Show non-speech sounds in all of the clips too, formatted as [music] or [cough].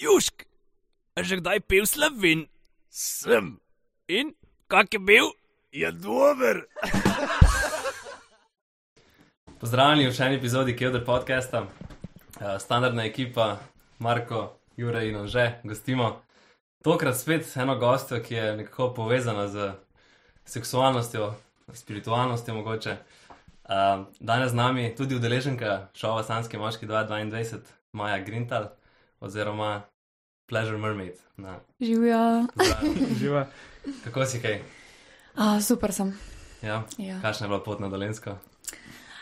Južk, a že kdaj pil slovin? Sem, In kak je bil? je dober. [laughs] Pozdravljeni v še eni epizodi Kevdr podcasta. Uh, standardna ekipa, Marko, Jure in že gostimo. Tokrat spet eno gostjo, ki je nekako povezana z seksualnostjo, spiritualnostjo mogoče. Uh, danes z nami tudi udeleženka šova Sanski moški 2022, Maja Grintal oziroma Pleasure Mermaid. Na, Živijo. Živa. [laughs] Kako si kaj? Uh, super sem. Ja? Ja. Kakšna je bila pot na Dolensko?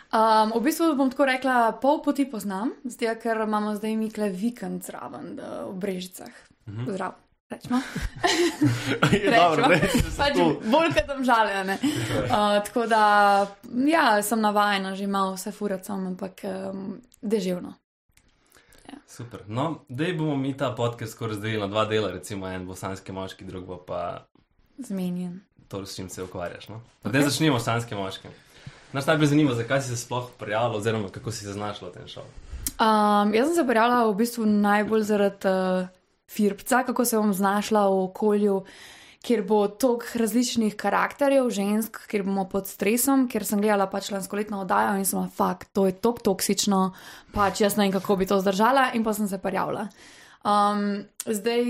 Um, v bistvu bom tako rekla, pol poti poznam, zdaj, ker imamo zdaj mi kle vikend zraven da, v Brežicah. Mhm. Zdrav. [laughs] Rečemo. Je dobro, Rečemo. ne, se Pač bolj kot tam žaljene. Uh, tako da, ja, sem navajena že malo vse furacom, ampak um, deževno. Super. No, zdaj bomo mi ta podcast skoraj razdelili na dva dela, recimo en bosanski moški, drug bo pa Zmenjen. to, s čim se ukvarjaš. No? Zdaj začnimo s bosanskim moškim. Nas najbolj zanima, zakaj si se sploh prijavila, oziroma kako si se znašla v tem šovu. Um, jaz sem se prijavila v bistvu najbolj zaradi uh, firpca, kako se bom znašla v okolju, kjer bo toliko različnih karakterjev, žensk, kjer bomo pod stresom, ker sem gledala pač lanskoletno oddajo in sem bila, fakt, to je tako toksično, pač jaz ne vem, kako bi to zdržala in pa sem se prijavila. Um, zdaj,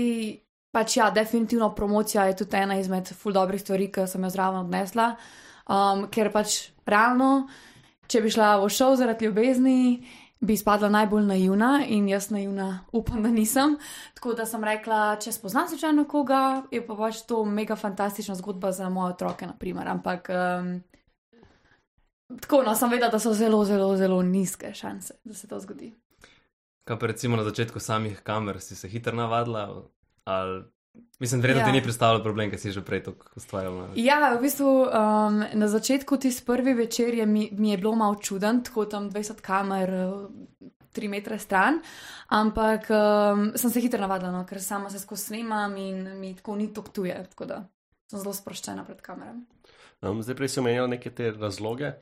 pač ja, definitivno promocija je tudi ena izmed ful dobrih stvari, ki sem jo zraven odnesla, um, ker pač realno, če bi šla v šov zaradi ljubezni, bi spadla najbolj naivna in jaz naivna upam, da nisem. Tako da sem rekla, če spoznam slučajno koga, je pa pač to mega fantastična zgodba za moje otroke, naprimer. Ampak um, tako, no, sem vedela, da so zelo, zelo, zelo nizke šanse, da se to zgodi. Kaj pa recimo na začetku samih kamer, si se hitro navadila? Ali... Mislim, verjetno ja. Ja. ti ni predstavljal problem, ker si že prej to ustvarjala. Ja, v bistvu um, na začetku tisti prvi večer je mi, mi je bilo malo čuden, tako tam 20 kamer, 3 metre stran, ampak um, sem se hitro navadila, no, ker sama se skozi snemam in mi tako ni to tuje, tako da sem zelo sproščena pred kamerami. Um, zdaj prej si omenjal neke te razloge.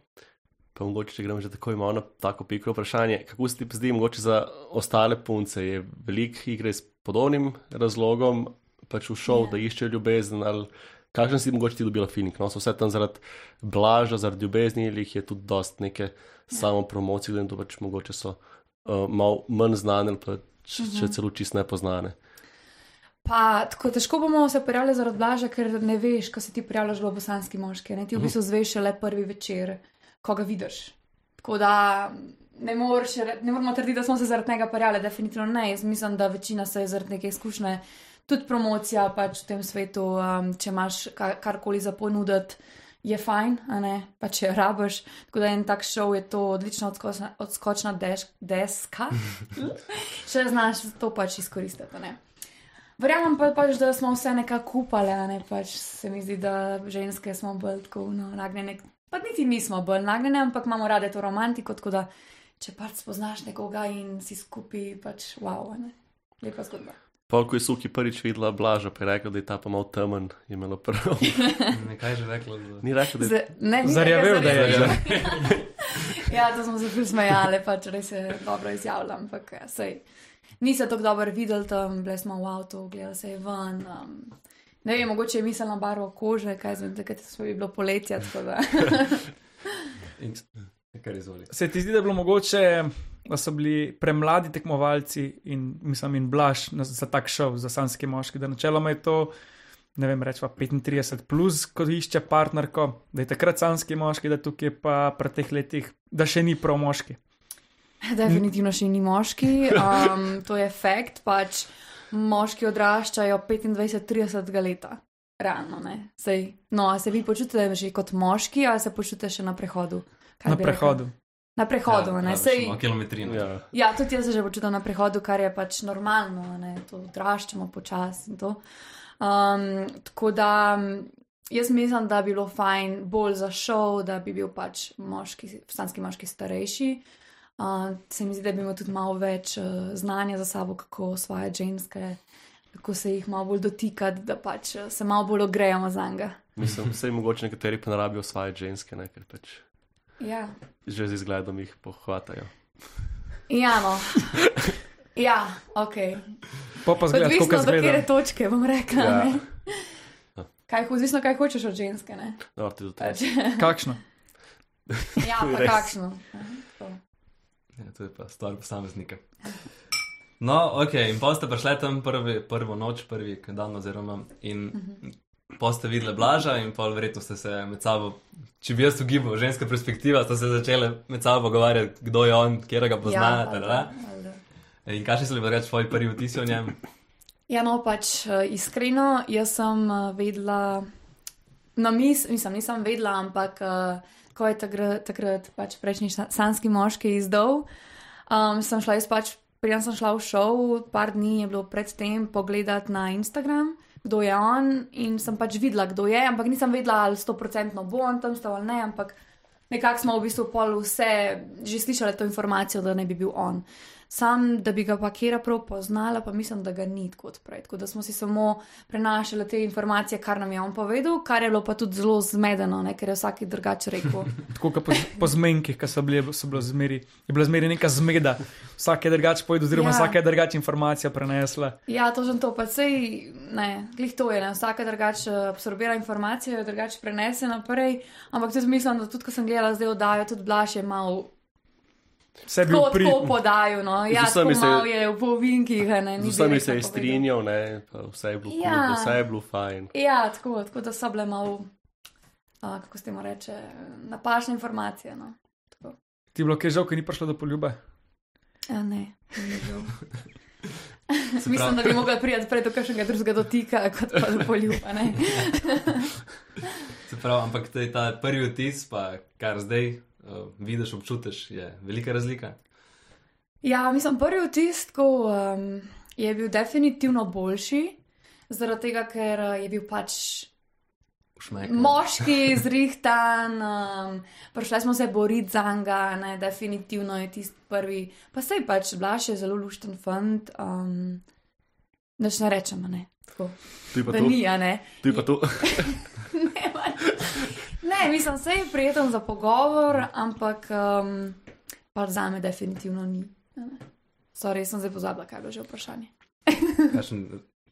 Pa mogoče, če gremo že tako imamo na tako pikro vprašanje, kako se ti zdi, mogoče za ostale punce je veliko igre s podobnim razlogom, pač v šov, Ja. da iščejo ljubezen, ali kakšen si mogoče ti dobila finik, no, so vse tam zaradi blaža, zaradi ljubezni, ali jih je tudi dost neke samo promocije, glede na to pač mogoče so uh, malo manj znane ali pa č, če celo čist nepoznane. Pa tako težko bomo se prijavili zaradi blaža, ker ne veš, ko se ti prijavljaš v bosanski moški. Ne? Ti v bistvu zveš le prvi večer, ko ga vidiš. Tako da ne, moreš, re- ne moramo trditi, da smo se zaradi tega prijavili, definitivno ne. Jaz mislim, da večina se je zaradi neke izkušnje, tudi promocija pač v tem svetu, um, če imaš ka- karkoli za ponuditi. Je fajn, a ne, pa če rabiš. Tako da en tak šov je to odlična odskočna, odskočna deš, deska. [laughs] Če znaš to pač izkoristiti. Verjamem pa pač, da smo vse nekako upale, a ne pač se mi zdi, da ženske smo bolj tako no, nagnjene. Pa niti nismo bolj nagnjene, ampak imamo rade to romantiko, tako da če pač spoznaš nekoga in si skupaj, pač wow, ne. Lepa zgodba. Pol, ko je Suki prvič videla blaža, pa je rekla, da je ta pa malo temen, je imela prvo. [laughs] Nekaj že rekla. Da... Ni rekla, da je Z, ne, ni Zarjavel, da je. zarjavel. [laughs] ja, to smo se ful smejali, pač res je dobro izjavljam, ampak ja, sej. Nisem tako dobro videl tam, bili smo v avtu, gledali se je ven. Um, ne vem, mogoče je miselna barva kože, kaj znam, takrat smo bi bilo poletje. [laughs] Se ti zdi, da je bilo mogoče, da so bili premladi tekmovalci in, mislim, in blaž za tak šov, za sanski moški, da načeloma je to, ne vem, rečemo 35, plus, ko išče partnerko, da je takrat sanski moški, da tukaj pa pri teh letih, da še ni prav moški. Definitivno še ni moški, um, to je fakt, pač moški odraščajo 25-30 leta. Realno, ne. Sej, no, a se vi počutite že kot moški, ali se počutite še na prehodu? Kaj Na bi rekla? Na prehodu, ja, ne. Sej, Kilometrino. Ja. Ja, tudi jaz se že počutim na prehodu, kar je pač normalno, a ne, to odraščamo počasi in to. Um, tako da jaz mislim, da bi bilo fajn bolj za šov, da bi bil pač moški, stanski moški starejši. Uh, se mi zdi, da bi imel tudi malo več uh, znanja za sabo, kako osvajati ženske, kako se jih malo bolj dotikati, da pač uh, se malo bolj ogrejemo za njega. Mislim, vse mogoče nekateri pa ne rabijo osvajati ženske, ne, ker pač Ja. že z izgledom jih pohvatajo. Ja, no. [laughs] Ja, ok. Pa pa zgleda, Odvisno kako od katere točke, bom rekla. Ja. Ja. Kaj, odvisno, kaj hočeš od ženske. ne. No, tudi to. Pač, Kakšno? ja, pa [laughs] Res. kakšno. Ja, to. Ja, to je pa stvar posameznika. No, ok, in pa ste prišli tam prvi, prvo noč, prvi dan, oziroma in uh -huh. Pa ste videli blaža, in pa verjetno ste se med sabo, če bi jaz ugibal, ženska perspektiva, ste se začeli med sabo pogovarjati, kdo je on, kjer ga poznate. Ja, valjda. in kakšni so bili reči tvoji prvi vtisi o njem? Ja, no, pač eh, iskreno, jaz sem eh, vedela, no, mis, mislim, nisem vedela, ampak eh, ko je takrat, takrat pač prejšnji sa- sanski moški izdal, um, sem šla jaz pač, preden sem šla v šov, par dni je bilo predtem pogledati na Instagram, kdo je on in sem pač videla, kdo je, ampak nisem vedela, ali 100% bo on tam stal ali ne, ampak nekako smo v bistvu pol vse že slišali to informacijo, da ne bi bil on. Sam, da bi ga pa kera prav poznala, pa mislim, da ga ni tako odprej. Tako da smo si samo prenašali te informacije, kar nam je on povedal, kar je bilo pa tudi zelo zmedeno, ne? ker je vsak drugače rekel. [laughs] Tako kot po, po zmenkih, ki so bile, so bile zmeri, je bila zmeri neka zmeda. Vsak je drugače povedal, oziroma Ja. vsak je drugače informacijo prenesla. Ja, točno to, pa sej, ne, glih to je, ne, vsaka drugače absorbira informacije, jo drugače prenese naprej, ampak tudi mislim, da tudi, ko sem gledala zdaj oddajo, tudi Blaž je mal Vse je bil tako, pri. podaju, no, ja, tako se- mal je v povinkih, ne, Z vsemi se je strinjal, ne, pa vse je bilo Ja. kul, vse je bilo fajn. Ja, tako, tako da so bile malo, a, kako se temu reče, napačne informacije. No. Tako. Ti je bilo kaj žal, ker ni prišlo do poljube. Ja, ne, ni žal. [laughs] Mislim, da bi mogla priti prej do kakšnega drugega dotika, kot pa do poljuba. [laughs] Se pravi, ampak te, ta prvi vtis, pa kar zdaj uh, vidiš, občutiš, je velika razlika. Ja, mislim, prvi vtis um, je bil definitivno boljši, zaradi tega, ker uh, je bil pač Ušmek. moški, [laughs] zrihtan, um, prišli smo se boriti za njega, ne, definitivno je tisti prvi. Pa sej pač, Blaž je zelo lušten fant, um, noč ne rečemo, ne. Tako, je pa da to. ni, a ne. Je pa to. [laughs] ne. Ne, mislim, se je prijeten za pogovor, ampak um, pač za me definitivno ni. Sorry, sem zdaj pozabila, kaj je bilo že vprašanje. [laughs] Kakšen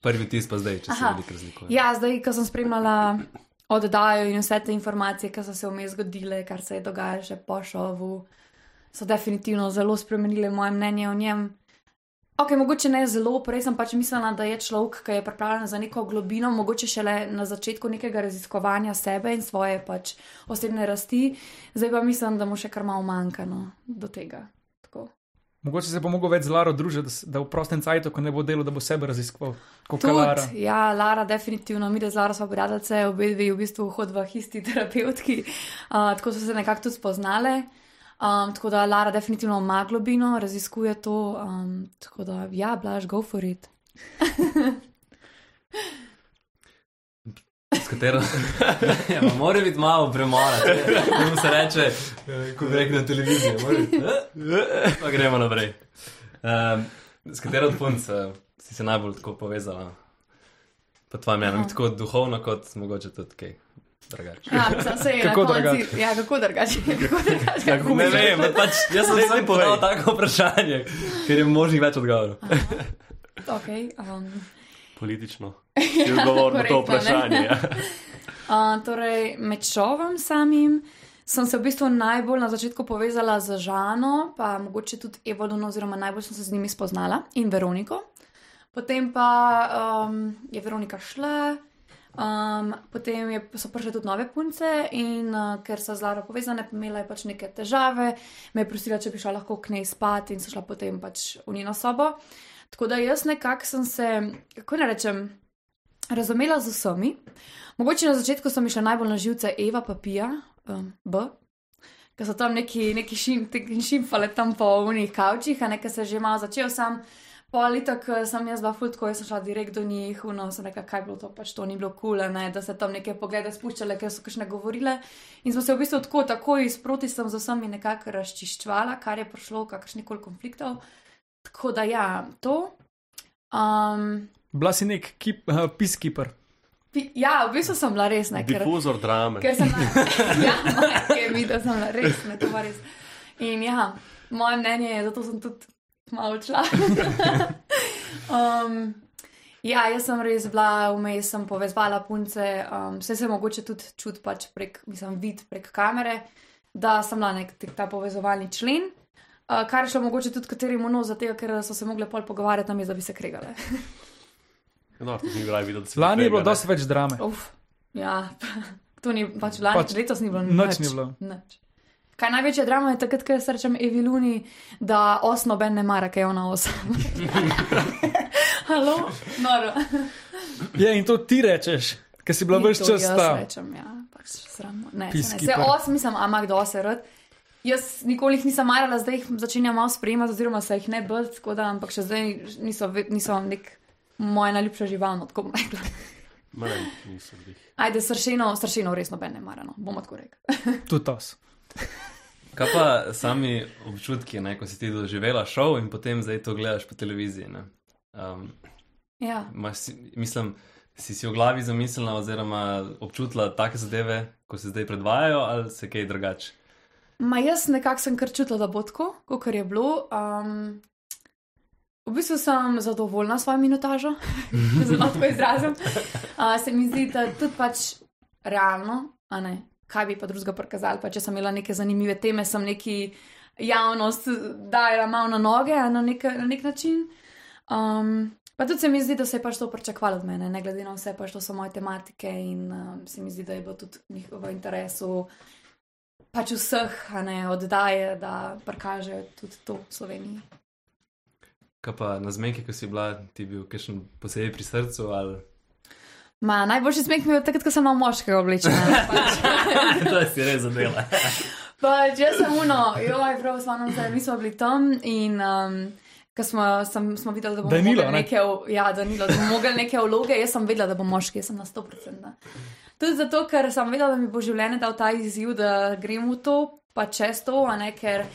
prvi vtis pa zdaj, če se veliko razlikuje. Ja, zdaj, ko sem spremljala oddajo in vse te informacije, ki so se vmes zgodile, kar se je dogajalo še po šovu, so definitivno zelo spremenile moje mnenje o njem. Ok, mogoče ne zelo, prej sem pač mislila, da je človek, ki je pripravljen za neko globino, mogoče šele na začetku nekega raziskovanja sebe in svoje pač osebne rasti, zdaj pa mislim, da mu še kar malo manjka no, do tega. Tako. Mogoče se bo mogel več z Laro družiti, da, da v prostem cajtu, ko ne bo delo, da bo sebe raziskoval. Kot Lara. Ja, Lara, definitivno, mi, da z Lara smo prijateljice, obe dve v bistvu hodva isti terapevtki, uh, tako so se nekako tudi spoznale. Um, tako da Lara definitivno ima globino, raziskuje to. Um, tako da, ja, blaž, go for it. S katero? ja, mora biti malo premora, kako se reče, eh, ko rekel na televiziji. mora biti, eh, Pa gremo naprej. Um, s katero od punc eh, si se najbolj tako povezala? Pa tvoje mnenje, Aha. tako duhovno, kot mogoče tudi kaj drugače. Ja, je Kako drugače? Ja, [laughs] kako drugače. Ja, kako Ne vem, pač, jaz sem ne podal tako vprašanje, ker je možnih več odgovorov. Okay, um, Politično. [laughs] Si odgovoril na to vprašanje. [laughs] Ja. Uh, torej, med šovom samim sem se v bistvu najbolj na začetku povezala z Žano, pa mogoče tudi Evolon, oziroma najbolj sem se z njimi spoznala in Veroniko. Potem pa um, je Veronika šla, um, potem je, so prišle tudi nove punce in uh, ker so z Laro povezane, imela je pač neke težave, me je prosila, če bi šla lahko k njej spat in so šla potem pač v njeno sobo. Tako da jaz nekako sem se, kako ne rečem, razumela z vsemi. Mogoče na začetku so mi šle najbolj na živce Eva pa Pija, um, B, ker so tam neki, neki šim, šimfale tam po unih kavčih, a nekaj se že malo začel sam. Politik sem jaz dva fultko, jaz sem šla direkt do njih, no, sem rekla, kaj je bilo to, pač to ni bilo kul, cool, da se tam neke poglede spuščale, ker so kakšne govorile. In smo se v bistvu tako, takoj sproti sem z vsemi nekako razčiščvala, kar je prišlo, kakršnih koli konfliktov. Tako da ja, to. Um, Bila si nek keep, uh, peacekeeper. pi- ja, v bistvu sem bila res nekaj. Difuzor drame. Ker sem ja, [laughs] ker mi, da sem bila res, ne, to pa res. In ja, moje mnenje je, zato sem tudi malo odšla. [laughs] Um, ja, jaz sem res bila vmes, sem povezvala punce, um, vse se mogoče tudi čuti pač prek, mislim, vid prek kamere, da sem bila nek tak ta povezovalni člen. Uh, kar je šlo mogoče tudi katerim no, zato ker so se mogli pol pogovarjati, tam da bi se kregale. [laughs] No, to ni bilo videti, se Lani je bilo dosti več drame. Uf, ja, [laughs] to ni pač lani, Pač letos ni bilo nič ni bilo. Nič. Kaj največja drama je takrat, ko jaz rečem Evi Luni, da osno ben ne mara, kaj je ona osa. [laughs] Halo, noro. Ja, in to ti rečeš, ker si bila več to čas Jaz ta. rečem, ja, pač sramno. Ne, se ne. Peacekeeper. Se os, mislim, amak do ose rod. Jaz nikoli jih nisem marala, zdaj jih začenjam malo sprejemati, oziroma se jih ne bolj, tako da, ampak še zdaj niso, niso nek moja najljubša žival, no, tako bom rekla. Ne, niso bili. Ajde, sršeno, sršeno res noben ne mara, no, bomo tako rekli. Tudi os. Kaj pa sami občutki, ne, ko si ti doživela šov in potem zdaj to gledaš po televiziji? ne? Um, Ja. si, mislim, si si v glavi zamislila oziroma občutila take zadeve, ko se zdaj predvajajo ali se kaj drugače? Ma jaz nekako sem kar čutila, da bo tako, kot je bilo. Um, v bistvu sem zadovoljna s svojo minutažo, [laughs] zelo tako izrazim. [laughs] Uh, se mi zdi, da tudi pač realno, a ne, kaj bi pa drugega prikazali. Pa če sem imela neke zanimive teme, sem neki javnost dajala malo na noge na nek, na nek način. Um, pa tudi se mi zdi, da se je pač to pričakovalo od mene, ne glede na vse, pač to so moje tematike in um, se mi zdi, da je bilo tudi njih- v interesu pač vseh, ne oddaje, da prikažejo tudi to v Sloveniji. Kaj pa na zmenki, ko si bila, ti bil kakšen posebej pri srcu ali Ma, najboljši smeh mi je takrat, ko sem imel moškega oblečenja. Pač. [laughs] to si res zadela? [laughs] pač jaz sem uno, joj, prav spomnim se, mi smo bili tam in um, ko smo, sem, smo videli, da bomo Danilo, mogli ne? neke, v- ja, Danilo, da bomo mogli neke vloge, jaz sem vedela, da bom moški, jaz sem na 100%. da. Tudi zato, ker sem vedela, da mi bo življenje dal ta izziv, da grem v to, pa čez to, a ne ker.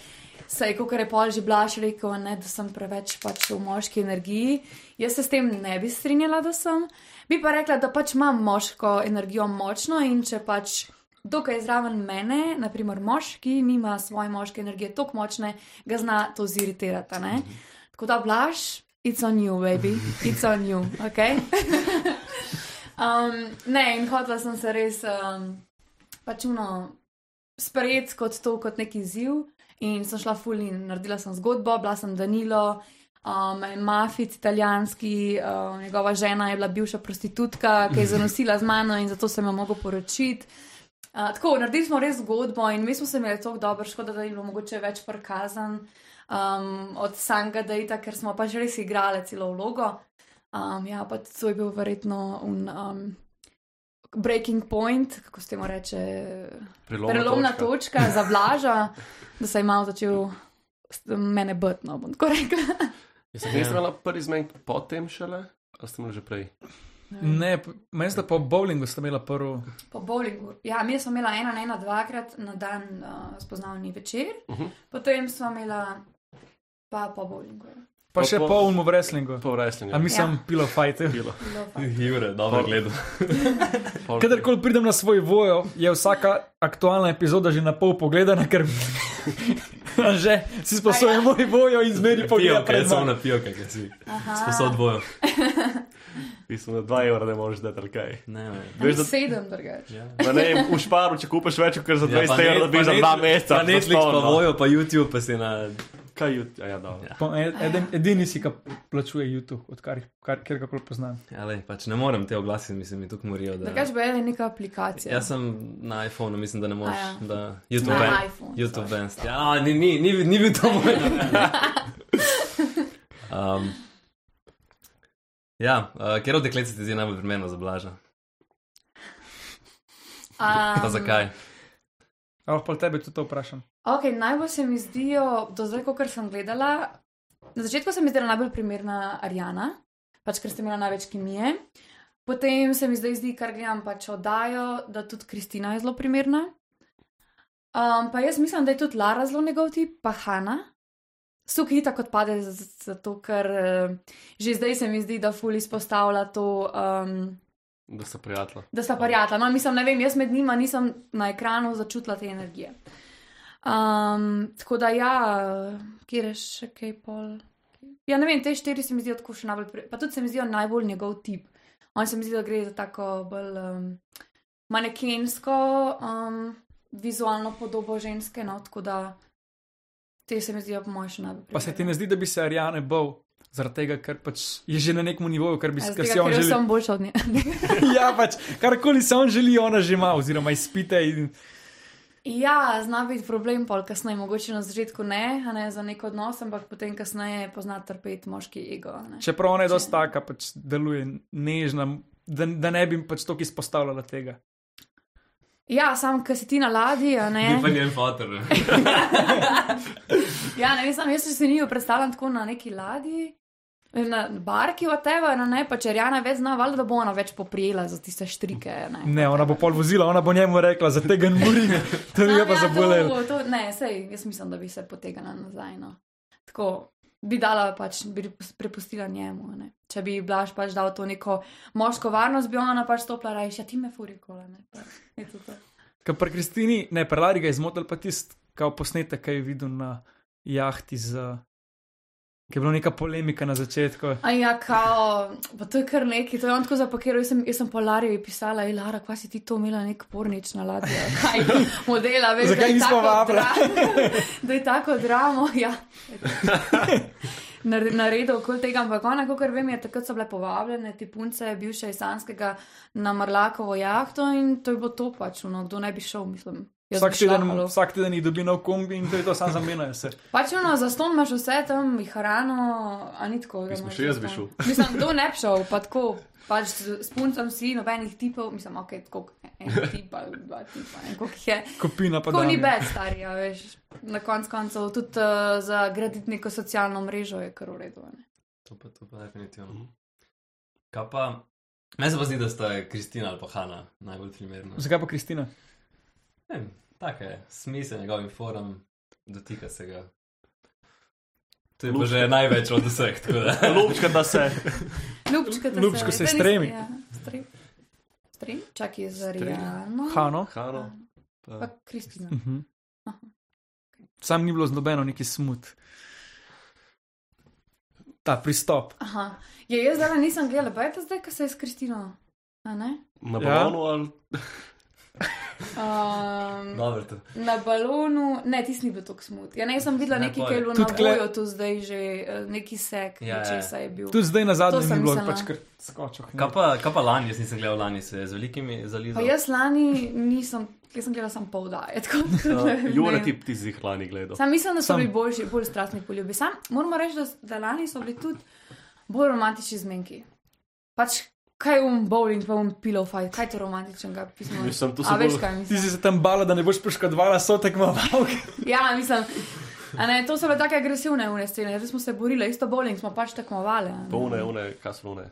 Se je, kot je pol že blaš rekel, ne, da sem preveč pač v moški energiji. Jaz se s tem ne bi strinjala, da sem. Bi pa rekla, da pač imam moško energijo močno in če pač dokaj zraven mene, naprimer moški, nima svoje moške energije tako močne, ga zna to ziritirati. a ne. Tako da blaš, it's on you, baby, it's on you, ok. [laughs] um, ne, in hotela sem se res um, pač uno sprejeti kot to, kot neki izziv. In sem šla ful in naredila sem zgodbo, bila sem Danilo, um, mafic italijanski, um, njegova žena je bila bivša prostitutka, ki je zanosila z mano in zato sem jo mogel poročiti. Uh, tako, naredili smo res zgodbo in mi smo se imeli tako dobro, škoda, da je bilo mogoče več prikazan um, od samega dejta, ker smo pač res igrali celo vlogo. Um, ja, pa to je bil verjetno un, um, breaking point, kako se temu reče, Prelomna, prelomna točka. točka za [laughs] blaža, da se je malo začel mene btno, bom tako rekla. Jaz sem res imela prvi zmenek potem šele, ali ste imeli že prej? Ne, p- meni ste po bowlingu ste imela prvo. Po bowlingu. Ja, mi smo imela ena, ena, dvakrat na dan uh, spoznavni večer, uh Mhm. -huh. potem smo imela pa po bowlingu. Pa Pa še po- po ulmu v wrestlingu. Po wrestlingu. A mislim, Ja. pilo fajte. Pa. [laughs] Jure, dobro gledal. [laughs] Kadarkoli pridem na svoj vojo, je vsaka aktualna epizoda že na pol pogledana, ker [laughs] že si sposoben moj vojo in zmeri pogled Pijavke, pred samo mano. na pijavke, ki si sposod bojo. Mislim, [laughs] da 2 evra ne moreš dati, ali kaj. Ne, ne. Veš, da Sedem drugače. Ja. Ma ne, v šparu, če kupiš več, kot za 20 pa evrov, dobiš za net- dva meseca. Pa Netflix, pa vojo, pa YouTube, pa si na. Kaj jut, ja, ja. Ja. Ed- eden- Edini si, ki plačuje YouTube, odkar kar, kjer kakor poznam. Ja, lej, pač ne morem te oglasiti, mislim, mi tukaj morijo. Da... Drugače bi je neka aplikacija. Jaz sem na iPhonu, mislim, da ne moreš. Ja. Da... YouTube, Na ban, iPhone, YouTube. Bands. Ja, ni, ni, ni, ni bil to moj [laughs] um, ja, uh, ker od deklet se ti zdi najbolj primerno za blaža? Pa Um, zakaj? Ampak pa tebe tudi to vprašam. Ok, najbolj se mi zdijo, do zdaj, kot sem gledala, na začetku se mi zdela najbolj primerna Arjana, pač ker ste imela največ kemije. Potem se mi zdaj zdi, kar gledam pač oddajo, da tudi Kristina je zelo primerna. Um, pa jaz mislim, da je tudi Lara zelo njegov tip, pa Hanna. Suk hita kot pade, zato ker uh, že zdaj se mi zdi, da ful izpostavlja to. Um, Da so prijatelji. da sta prijatelja. No, mislim, ne vem, jaz med njima nisem na ekranu začutila te energije. Um, tako da, ja, kjer je še kaj pol. Ja, ne vem, te štiri se mi zdijo tako še najbolj, pri... pa tudi se mi zdijo najbolj njegov tip. On se mi zdi, da gre za tako bolj um, manekensko, um, vizualno podobo ženske, no, tako da te se mi zdijo po mojem še najbolj. Pa se ti ne zdi, da bi se Arijane bal, zaradi tega, ker pač je že na nekem nivoju, kar bi Ja, tega, on ker želi. sem boljša od nje. [laughs] ja, pač karkoli se on želi, ona že ima, oziroma izpite. In... Ja, zna biti problem, pol kasneje, mogoče na začetku ne, a ne za nek odnos, ampak potem kasneje pozna trpeti moški ego. a ne. Čeprav ona je dosta taka, pač deluje nežna, da, da ne bi pač toliko izpostavljala tega. Ja, sam, ki si ti na ladji, a ne. Ni pa njen fotor. [laughs] Ja, ne vem, sam jaz se ni predstavljam tako na neki ladji. Na barki od tebe, no ne, pa če Rjana več zna, valjda, da bo ona več poprijela za tiste štrike. Ne, Ne, ona bo pol vozila, ona bo njemu rekla, za tega ne mori, [laughs] to bi ga pa ja, zabolelo. to, to, ne, sej, jaz mislim, da bi se potegnila nazaj. No. Tako bi dala, pač bi prepustila njemu. Ne. Če bi Blaž pač dal to neko moško varnost, bi ona pač stopila reči, ja, ti me furi kola. Ne, pa, je. Ker pri Kristini, ne, pri Lari ga je zmotil pa tisti, kao posnetek, ki je videl na jahti z. Ki je bila neka polemika na začetku. A ja, kao, pa to je kar neki, to je on tako zapakiral. Jaz sem, jaz sem Polarju pisala, ej, Lara, kva si ti to imela nek pornič na ladji, [laughs] kaj modela, veš, Zakaj da je tako vabila? dra- [laughs] Da je tako dramo, [laughs] ja. Nar- Naredil okoli tega, ampak ona, kot vem, je takrat so bile povabljene te punce, bivše iz Sanskega, na Marlakovo jahto in to je bilo to pač, no, kdo ne bi šel, mislim. Vsak teden, vsak teden jih dobi nov kombi in to je to, sam zamenjajo se. Pač ono, za ston imaš vse tam, hrano, a ni tako. Mislim, še jaz bi šel. Mislim, [laughs] kdo ne bi šel, pa tako. Pač s puncem si nobenih tipov, mislim, ok, tako en tip ali dva tipa, ne koliko jih je. Kopina pa Tako ni dame. več stari, a veš. Na koncu koncev tudi uh, za graditi neko socialno mrežo je kar ne. To pa, to pa definitivno. Kaj pa, meni se pa zdi, da sta Kristina ali pa Hanna najbolj primerna. Zakaj pa Kristina? Vem, Tako je, smisel njegovim forum, dotika se ga. To je Lupčka. že največ od vseh. tako da. [laughs] Lupčka, da se. Ljubčka te Ljubčko se Saj stremi. Ja, stremi. Stremi? Čakaj, za. Rijano. Hano. Hano. Pa Pa. Kristina. Uh -huh. Aha. Sam ni bilo z nobeno neki smut. Ta pristop. Aha. Je, jaz zdaj nisem gledala, pa je to zdaj, ko se je s Kristino. A ne? Na Ja. balonu ali. Um, Dobro, to. na balonu, ne, ti ni bil tako smut. Ja, ne, jaz sem videla Ne, nekaj, ki je je. bilo na boju, tu zdaj že eh, neki sek, Ja, ja, česa je bil. Tudi zdaj na zadnjem sem ni bilo, pač kar skočil. Kaj pa, kaj pa lani, jaz nisem gledal lani, se je z velikimi Pa zalizal. jaz lani nisem, jaz sem gledala samo pol daje. [laughs] vem. Jure, ti, ti si jih lani gledal. Sam mislim, da so Sam- bili boljši, bolj strastni poljubi. Sam moramo reči, da, da lani so bili tudi bolj romantični zmenki. Pač kaj je um bowling, pa um pillow fight, kaj je to romantičnega pisma? Mislim, to A veš bolj- kaj Ti mislim? si se tam bala, da ne boš poškodovala so tekmovalke. Ja, mislim. A ne, to so bile tako agresivne une scene, zdaj smo se borili, isto bowling smo pač tekmovali. a ne. Pa une, une, kaj so une,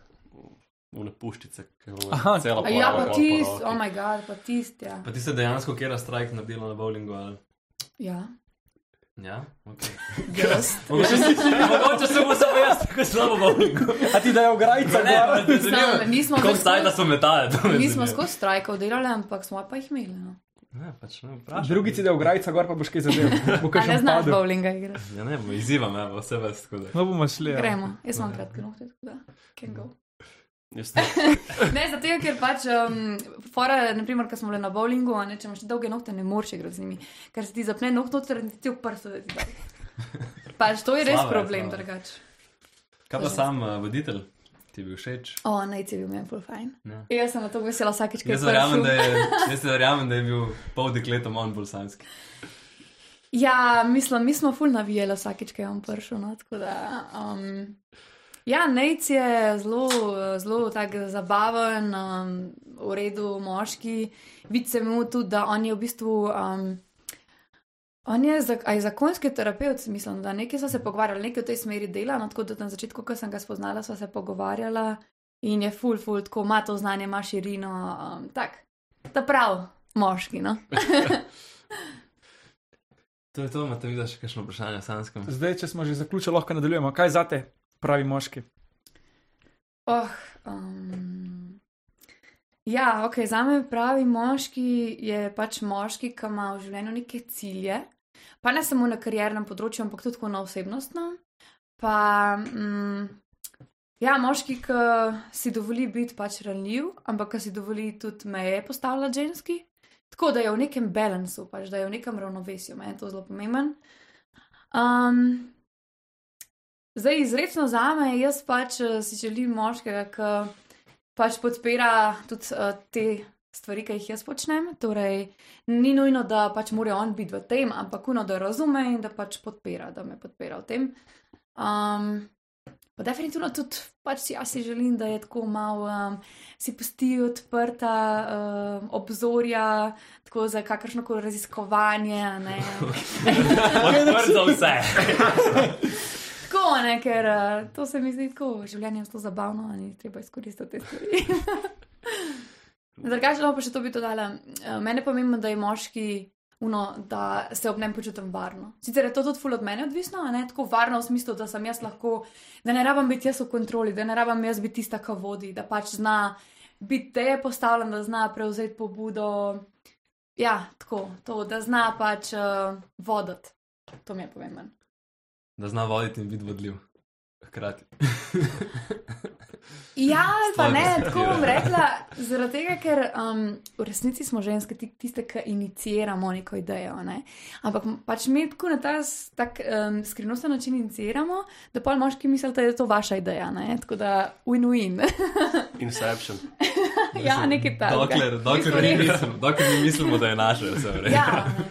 une puščice, ki so Aha. cela A ja, pa gor po tist, roki. oh moj bog, pa tist, ja. Pa ti se dejansko kera strajk naredila na bowlingu? Ali? Ja, Ja, ok. jaz. Mogoče si- Mogoče se bo samo jaz tako slabo bowlingu. A ti dajo grajca Ne, zdaj stajta skozi- so metale? to me Mi smo skozi strajkov delali, ampak smo pa jih imeli. No. Ne, pač ne vprašam. Drugi ti dajo grajca gor, pa boš kaj zadev. Bo A kaj ne znaš padel. bowlinga igrati. Ja, ne, bo izzivam, ja, vse vas tako da. No bomo šli. Ja. Gremo, jaz imam kratke nohte, tako da can go. [laughs] Ne- zato je, ker pač, um, fora, naprimer, ko smo bili na bowlingu, ne, če imaš dolge nohte, ne moreš igrati z njimi, ker se ti zapne noht noter in ti da ti da. Pač to je res Slava problem, slava. drugače. Kaj pa sam uh, voditelj? Ti je bil všeč? O, najci je bil meni full fajn. Ja. Jaz sem na to vesela vsakeč, ko prišel. je, [laughs] jaz verjamem, da je bil pol dekletom on bolj samski. Ja, mislim, mi smo full navijali vsakeč, ko je on prišel. No, da, um, ja, Nejc je zelo, zelo tak zabaven, um, v redu moški. Vidi se mu tudi, da on je v bistvu. Um, On je, za, a je zakonski terapeut, mislim, da nekaj smo se pogovarjali, nekaj v tej smeri dela. No, tako da na začetku, ko sem ga spoznala, sva se pogovarjala in je full, full, tako ima to znanje, ima širino. Um, tak, ta prav, moški. No? [laughs] To je to, imate videti še kakšno vprašanje o samskem? Zdaj, če smo že zaključili, lahko nadaljujemo. Kaj zate pravi moški? Oh, um, ja, ok, za me pravi moški je pač moški, ki ima v življenju neke cilje, pa ne samo na kariernem področju, ampak tudi na osebnostnem. pa mm, ja, moški, ki si dovoli biti pač ranljiv, ampak ki si dovoli tudi meje postavljati ženski. Tako da je v nekem balansu, pač, da je v nekem ravnovesju, meni je to zelo pomemben. Um, zdaj, izredno za me, jaz pač eh, si želim moškega, ki pač podpira tudi uh, te stvari, ki jih jaz počnem. Torej, ni nujno, da pač mora on biti v tem, ampak uno, da razume in da pač podpira, da me podpira v tem. Um, pa definitivno tudi pač si jaz si želim, da je tako malo um, si pusti odprta um, obzorja, tako za kakršno koli raziskovanje. a ne. [laughs] Odprt za vse. [laughs] Ne, ker uh, to se mi zdi tako, življenje je zelo zabavno in treba izkoristiti te stvari. [laughs] Drugače, no, pa še to bi dodala. Uh, Mene je pomembno, da je moški uno, da se ob njem počutim varno. Sicer je to tudi ful od mene odvisno, ne tako varno v smislu, da sem jaz lahko, da ne rabim biti jaz v kontroli, da ne rabim jaz biti tista, ki vodi, da pač zna biti te postavljen, da zna prevzeti pobudo. Ja, tako, to, da zna pač uh, voditi. To mi je pomembno. Da zna voditi in biti vodljiv. Hkrati. Ja, ali pa ne, tako bom rekla, zaradi tega, ker um, v resnici smo ženske ti- tiste, ki iniciramo neko idejo. Ne? Ampak pač mi tako na ta tak um, skrivnosten način iniciramo, da pa moški mislijo, da je to vaša ideja. Ne? Tako da win-win. [laughs] Inception. ja, nekaj takega. Dokler, dokler, mi res. mislimo, dokler mi mislimo, da je naše, vse v redu. Ja, ne.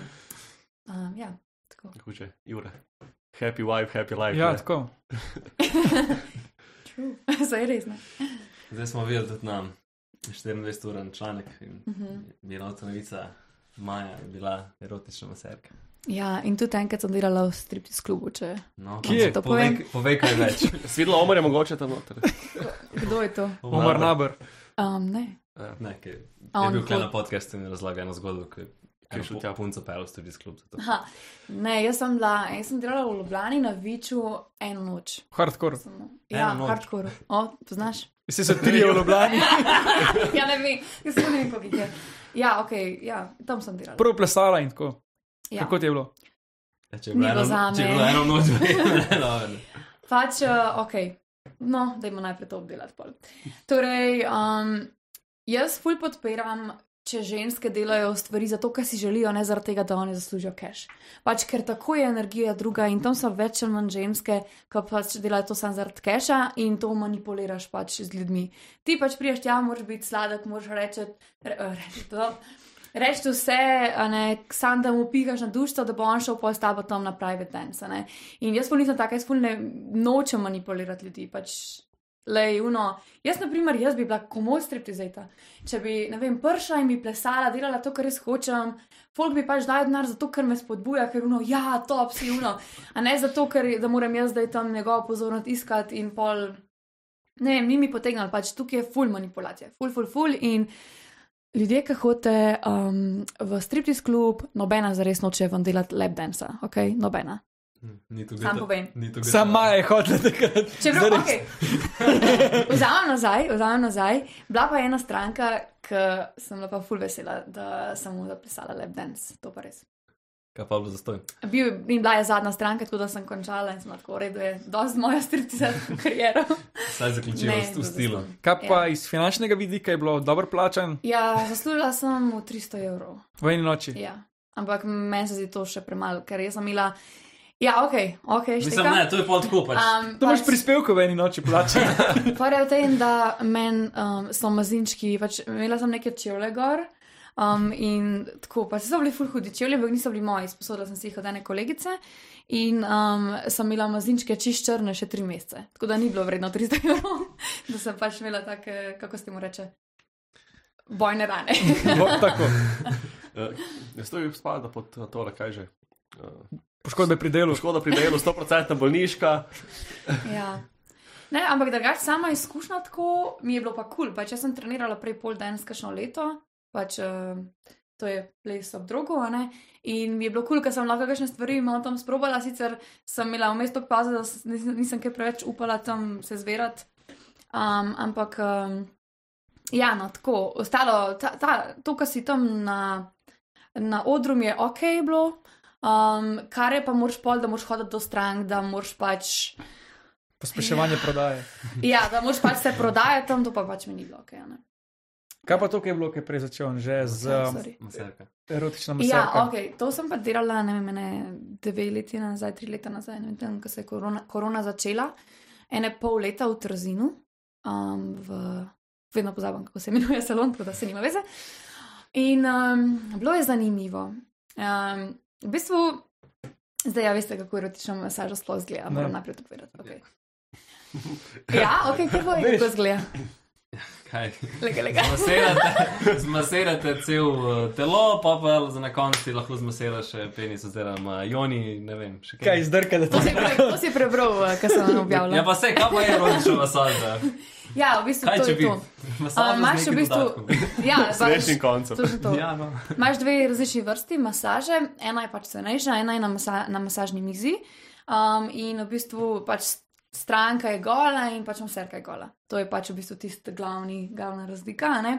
um, ja, tako. Huče, Jure. Happy wife, happy life. Ja, ne? tako. [laughs] True. [laughs] Zdaj res ne. Zdaj smo videli tudi na 24-uren članek in Mhm. je nota novica. Maja je bila erotična maserka. Ja, in tudi enkrat sem delala v striptiz klubu, če No, Kje? To povej, povem. povej kaj več. [laughs] Svidlo Omar je mogoče tam noter. kdo je to? Omar Nabr. Um, ne. Ne, ki je, A je bil kaj na podkastu in razlagal eno zgodbo, ki je šel tja. punca pel v striptiz klub. zato. Aha, ne, jaz sem, bila, jaz sem delala v Ljubljani na Viču eno noč. Hardcore. Samo- Ja, Eno noč. hardcore. O, poznaš? Vsi so tri v Ljubljani. [laughs] ja, ne vem, jaz ne vem, koliko je. Ja, ok, ja, tam sem delala. Prvo plesala in tako. Ja. Kako ti je bilo? Ja, če je bilo eno- če je bilo eno noč, [laughs] ne, dobro. Pač, uh, ok, no, dajmo najprej to obdelati. Pol. Torej, um, jaz ful podpiram, če ženske delajo stvari zato, ker si želijo, ne zaradi tega, da oni zaslužijo cash. Pač, ker tako je energija druga in tam so več ali manj ženske, ki pač delajo to samo zaradi cacha in to manipuliraš pač z ljudmi. Ti pač priješ tja, moraš biti sladek, moraš reči, re, reči to. Reči vse, ne, sam da mu pihaš na dušo, da bo on šel pol s tabo tam na private dance. ne. In jaz pa nisem taka, jaz pa ne nočem manipulirati ljudi. Pač, lej, uno. Jaz, na primer, jaz bi bila komod striptizeta. Če bi, ne vem, prša in bi plesala, delala to, kar res hočem, folk bi pač dal denar zato, ker me spodbuja, ker uno, ja, top si uno. A ne zato, ker da moram jaz zdaj tam njegovo pozornost iskati in pol. Ne vem, ni mi potegnil, pač tukaj je full manipulacija, full, full, full. In ljudje, ki hodite um, v striptiz klub, nobena zares noče vam delati lep dansa, ok, nobena. Ni to Sam povem. ni to geta- Sama je hotela takrat. Čeprav, Zares. okay. [laughs] vzamem nazaj, vzamem nazaj. Bila pa ena stranka, ki sem bila pa full vesela, da sem mu zapisala lep dance, to pa res. Kaj pa je bilo zastojno? Bil, in bila je zadnja stranka, tako da sem končala in sem lahko v redu, je dosti moja striptizerska karijera. [laughs] Saj zaključila Ne, v, v bilo stilu. zastonj. Kaj pa Ja. iz finančnega vidika je bilo dobro plačan Ja, zaslužila sem v 300 evrov. v eni noči? Ja. Ampak meni se zdi to še premalo, ker jaz sem imela. Ja, ok, ok, Mislim, štekam. ne, to je pol tako pač. Um, To imaš prispevke v eni noči plačane. Par [laughs] je v tem, da meni um, so mazinčki, pač imela sem neke čevlje gor. Um, in tako, pa so bili ful hudi čevlji, ampak niso bili moji, sposodila sem si jih od ene kolegice. In um, sem imela mazinčke čist črne še tri mesece. Tako da ni bilo vredno 300 evrov, [laughs] da sem pač imela take, kako se mu reče, bojne rane. [laughs] Bo, tako. Uh, jaz to bi spadal pod uh, tole, kaj že. Uh, Poškodbe pri delu. škoda pri delu, 100% bolniška. ja. Ne, ampak drugače sama izkušnja tako mi je bilo pa kul. Cool. Pač jaz sem trenirala prej pol denskašno leto, pač uh, to je ples ob drogu, a ne. In mi je bilo kul, cool, ker sem lahko kakšne stvari malo tam sprobala, sicer sem imela vmes tok paze, da nisem, nisem kaj preveč upala tam se zverati. Um, ampak um, ja, no, tako, ostalo, ta, ta, to, kar si tam na, na odru, je ok bilo. Um, kar je pa moraš pol, da moraš hoditi do strank, da moraš pač Pospeševanje prodaje. [laughs] Ja, da moš pač se prodajati tam, to pa pač mi ni bilo. Okay, ne. Kaj pa to, kaj je bilo, kaj je prej začel, že z um. Maserka. erotično Ja, maserko? ok, to sem pa delala, ne vem, ene dve leti nazaj, tri leta nazaj, ne vem, ko se je korona, korona začela, ene pol leta v Trzinu, um, v, vedno pozabim, kako se imenuje [laughs] salon, tako da se nima veze. In um, bilo je zanimivo. Um, v bistvu, zdaj ja veste, kako erotična masaža sploh zgleda, moram Ne. najprej to povedati. Okay. Ja, ok, kako je, kako zgleda? Kaj? Lega, lega. Zmasirate, [laughs] zmasirate cel uh, telo, pa pa za na koncu ti lahko zmasiraš še penis oziroma joni, ne vem, še kaj. Kaj izdrka, da To to si, pre, to si prebral, eh, kar sem objavila. Ja, pa se, kaj pa je erotična masaža? Ja, v bistvu Kaj to je bi? to. [laughs] Z imaš v nekim bistvu-. Ja, [laughs] točno to. Ja, no. Imaš dve različni vrsti masaže, ena je pač cenejša, ena je na, masa na masažni mizi. Um, in v bistvu pač stranka je gola in pač maserka je gola. To je pač v bistvu tista glavni, glavna razlika. Ne?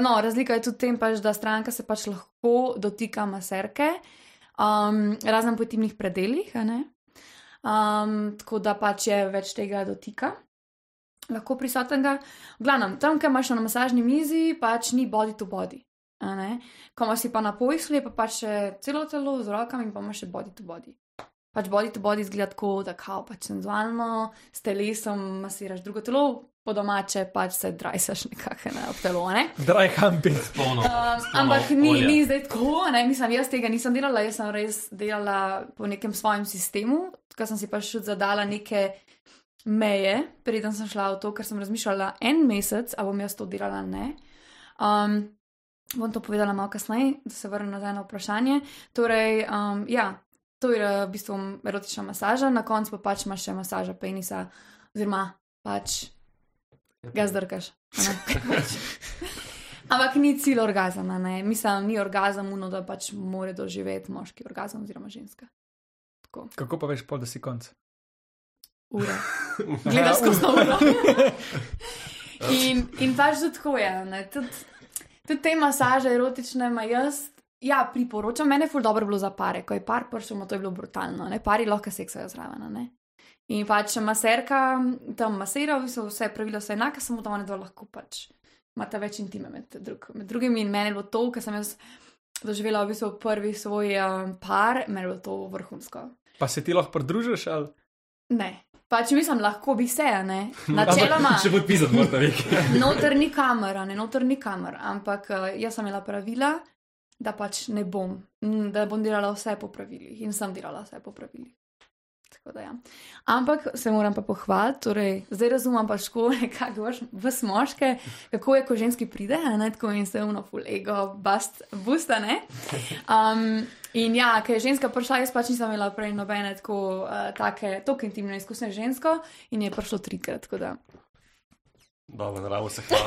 No, razlika je tudi v tem, pač, da stranka se pač lahko dotika maserke, um, razen po intimnih predeljih. Um, tako da pač je več tega dotika. Lahko prisotnega. V glavnem, tam, kjer imaš na masažni mizi, pač ni body to body. Ko imaš pa na pojslu, je pa pač še celo telo z rokami pa imaš še body to body. Pač body to body izgleda tako, da kao pač senzualno, s telesom masiraš drugo telo, po domače pač se drajsaš nekako na ob telo, a ne. Dry humping. Polno. Um, ampak ni, olja. ni zdaj tako, ne, mislim, jaz tega nisem delala, jaz sem res delala po nekem svojem sistemu, ker sem si pač zadala neke meje, preden sem šla v to, ker sem razmišljala en mesec, a bom jaz to delala ali ne. Um, bom to povedala malo kasneje, da se vrnem nazaj na vprašanje. Torej, um, ja, to je v bistvu erotična masaža, na koncu pa pač imaš še masaža penisa, oziroma pač ga zdrkaš. Ampak [laughs] ni cilj orgazma, ne. Mislim, ni orgazem uno, da pač more doživeti moški orgazem oziroma ženska. Tako, Kako pa veš, pol, da si konc? ura. [laughs] Gledaš skozi uro. [laughs] In, in pač tudi tako je. tudi te masaže erotične ima jaz. Ja, priporočam, meni je ful dobro bilo za pare, ko je par prišel, to je bilo brutalno, ne, pari lahko seksajo zraven, a ne. In pač maserka tam v bistvu vse pravila so enake, samo da oni dva lahko pač imata več intime med, drug, med drugim. In meni je bilo to, ker sem jaz doživela v bistvu prvi svoj um, par, meni je bilo to vrhunsko. Pa se ti lahko pridružiš ali? Ne. Pač mislim, lahko bi se, a ne. [laughs] Načeloma, Še podpisati morate nekaj. [laughs] noter ni kamera, ne noter ni kamera, ampak jaz sem imela pravila, da pač ne bom, mm, da bom delala vse po pravilih in sem delala vse po pravilih. Tako da ja. Ampak se moram pa pohvaliti, torej zdaj razumem pač, [laughs] kako nekako vas moške, kako je, ko ženski pride, ne tako in se uno full ego, bust, busta, ne. Um, in ja, ker je ženska prišla, jaz pač nisem imela prej nobene tako uh, take, tako intimne izkušnje žensko in je prišlo trikrat, tako da Dobro, naravo se hvala.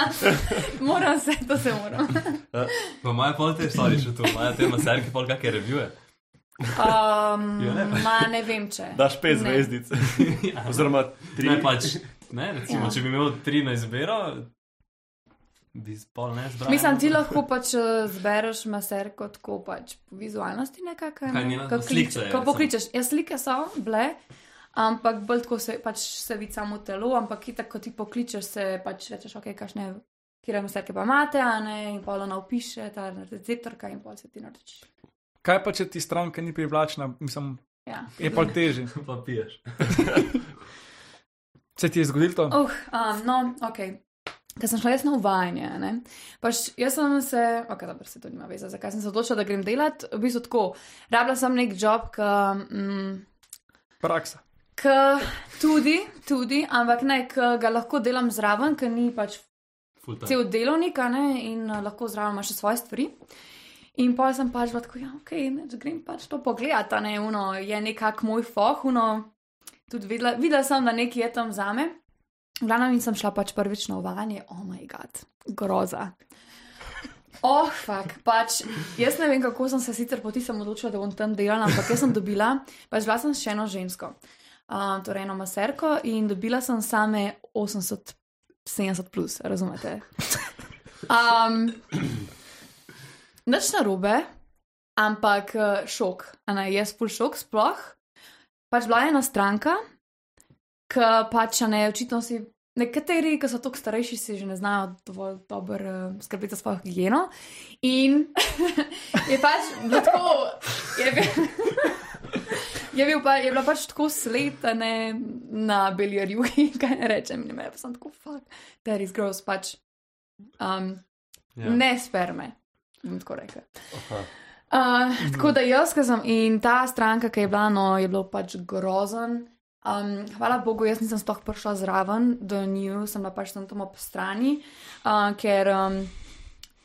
[laughs] moram se, to se moram. [laughs] Pa imajo pol te stvari še tu, imajo te maserke pol kakšne revije. Um, Ja, ne. ma ne vem, če. Daš pet zvezdic. [laughs] Oziroma tri. Ne, pač, ne, recimo, Ja. če bi imel tri na izbiro, bi pol ne zbral. Mislim, ti lahko pač eh, zbereš maserko tako pač po vizualnosti nekako. Kaj Ne? njena- Ko slike kliče- je, Ko recimo. pokličeš, ja, slike so bile, ampak bolj tako se pač se vidi samo telo, ampak itak, ko ti pokličeš, se pač rečeš, ok, kašne. Kjer maserke pa imate, a ne, in pol ona opiše, ta receptorka in pol se ti nareči. Kaj pa, če ti stranka ni privlačna, mislim, Ja. je pa težje. [laughs] [laughs] Pa piješ. [laughs] Se ti je zgodilo to? Uh, um, no, ok. Ker sem šla jaz na uvajanje, ne? pač jaz sem se, ok, dobro, se to nima veze, zakaj sem se odločila, da grem delat. V bistvu tako, rabila sem nek job, ki. Mm, Praksa. K tudi, tudi, ampak ne, ki ga lahko delam zraven, ker ni pač cel delovnik, ne, in uh, lahko zraven imaš še svoje stvari. In pa sem pač bila tako, ja, ok, ne, da grem pač to pogledati, a ne, uno je nekak moj foh, uno, tudi videla, videla sem, da nekaj je tam zame. V glavnem in sem šla pač prvič na uvajanje, oh moj god, groza. Oh, fak, pač jaz ne vem, kako sem se sicer poti sem odločila, da bom tam delala, ampak jaz sem dobila, pač bila sem še eno žensko, um, torej eno maserko in dobila sem same 80, 70 plus, razumete? Um, Nič narobe, ampak eh, šok, a ne jaz full šok sploh. Pač bila je ena stranka, ki pač ne, očitno si. Nekateri, ki so tako starejši, si že ne znajo dovolj dobro uh, skrbeti za svojo higieno. In [laughs] je pač bilo tako, je, bil, je, bil pa, je bila pač tako sletena na beljerju, [laughs] kaj ne rečem, in me je pa sem tako, fuck, that is gross, pač um, Ja. ne sperme, bom tako rekel. Aha. Uh, tako da jaz, ki sem in ta stranka, ki je bila, no, je bilo pač grozen. Um, hvala Bogu, jaz nisem sploh prišla zraven, do nju sem bila pač tam tam ob strani, uh, ker um,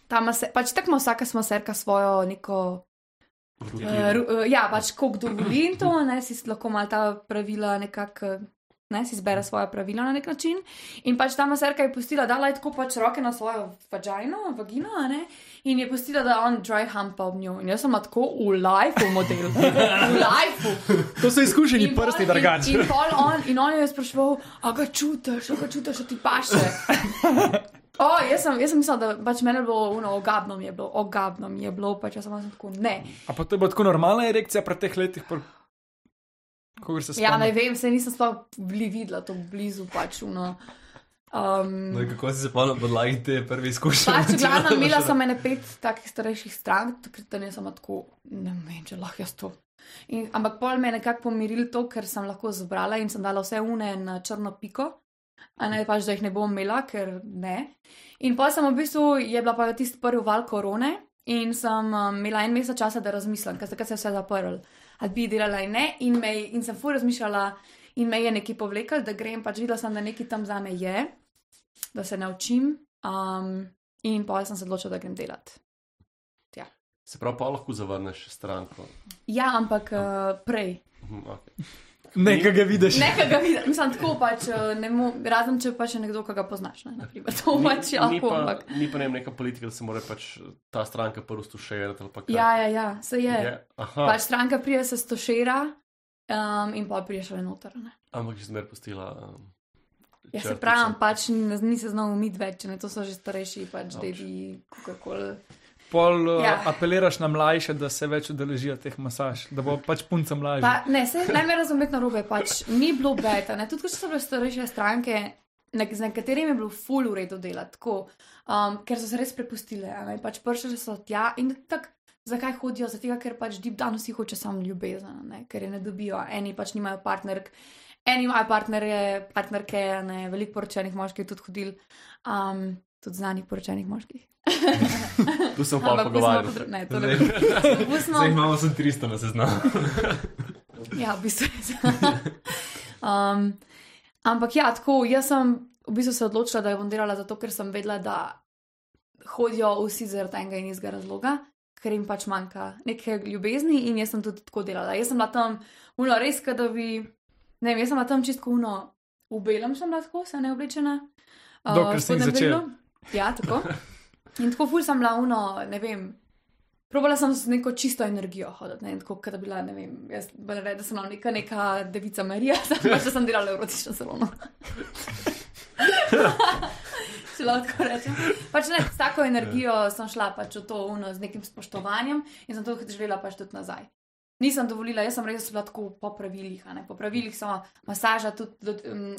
tam se, pač tako ima vsaka smaserka svojo neko. Uh, ja, pač ko kdo voli in to, ne, si lahko malo ta pravila nekako. Ne, si izbere svoje pravila na nek način. In pač ta maserka je pustila, da je tako pač roke na svojo vagino, vagino, a ne, in je pustila, da on dry humpa ob njo. In jaz sem tako v lifeu model, [laughs] v lifeu. To so izkušeni In prsti, in- drugače. In, pol on, in on je spraševal, a ga čutiš, a ga čutiš, a ti paše. [laughs] O, jaz, sem, jaz sem mislila, da pač meni bilo uno, ogabno mi je bilo, ogabno mi je bilo, pač jaz sem tako ne. A pa to je bila tako normalna erekcija pri teh letih, ko se Ja, ne vem, se nisem sploh bili videla to blizu, pač uno. Um, No, kako si se pa na podlagi te prve izkušnje? Pač, [laughs] glavno, [laughs] imela sem ene pet takih starejših strank, takrat da nisem tako, ne vem, če lahko jaz to. In, ampak pol me je nekako pomiril to, ker sem lahko zbrala in sem dala vse une na črno piko, a ne pač, da jih ne bom imela, ker ne. In pa sem v bistvu, je bila pa tisti prvi val korone in sem um, imela en mesec časa, da razmislim, ker takrat se je vse zaprl. Ali bi delala in ne, in, me, in sem fu razmišljala in me je nekaj povlekel, da grem, pač videla sem, da nekaj tam za me je, da se naučim. Um, in pa sem se odločila, da grem delati. Se pravi, pa lahko zavrneš stranko. Ja, ampak uh, prej. Mhm, okay. Nekaj ga vidiš. Nekaj ga vidim, mislim, tako pač, eh, mo, razen če pač je nekdo, ki ga poznaš. Ne, naprimer, [laughs] to Ni, pač je ni, lahko. pa, Ampak. ni pa ne vem, neka politika, da se mora pač ta stranka prvo stuširati pa. Ja, ja, ja, se je. Je. Aha, Pač stranka prije se stošira um, in pa prije še noter. Ne. ampak že zmer pustila. Um, Ja, se črtico. pravi, pač ni, ni se znal umiti več, ne, to so že starejši, pač dedi, kakorkoli. Pol uh, Ja. apeliraš na mlajše, da se več udeležijo teh masaž, da bo pač punca mlajša. Pa, ne, se ne me razumeti na robe, pač ni bilo beta. Ne? Tudi, ko so bile starejše stranke, nek, z nekaterimi je bilo full v redu delati, tako, um, ker so se res prepustile. ne, Pač prišle so tja in tako, zakaj hodijo? Zato, ker pač deep down vsi hoče samo ljubezen, ne? ker je ne dobijo. Eni pač nimajo partnerk, eni imajo partnerje, partnerke, ne, veliko poročenih moških je tudi hodil, um, tudi znanih poročenih moških. Tu sem pa pogovarjal. podro- Ne, to ne pustimo. zdaj imamo samo 300 na seznamu. Ja, v bistvu je. um, ampak ja, tako, jaz sem v bistvu se odločila, da jo bom delala zato, ker sem vedela, da hodijo vsi zaradi enega in istega razloga, ker jim pač manjka neke ljubezni in jaz sem tudi tako delala. Jaz sem bila tam, uno, res, da bi, ne vem, jaz sem bila tam čisto uno, v belem sem bila tako, se ne oblečena. Uh, Dokler spodnjem začela. Ja, tako. In tako ful sem bila uno, ne vem. Probala sem z neko čisto energijo hoditi, ne, tako da bi bila, ne vem, jaz bolj reda, da sem bila neka, neka devica Marija, samo pač, da sem delala v erotičnem salonu. [laughs] Če lahko rečem. Pač ne, s tako energijo sem šla pač v to uno z nekim spoštovanjem in sem to želela pač tudi nazaj. Nisem dovolila, jaz sem res bila tako po pravilih, ne po pravilih so masaža tudi. Do, um,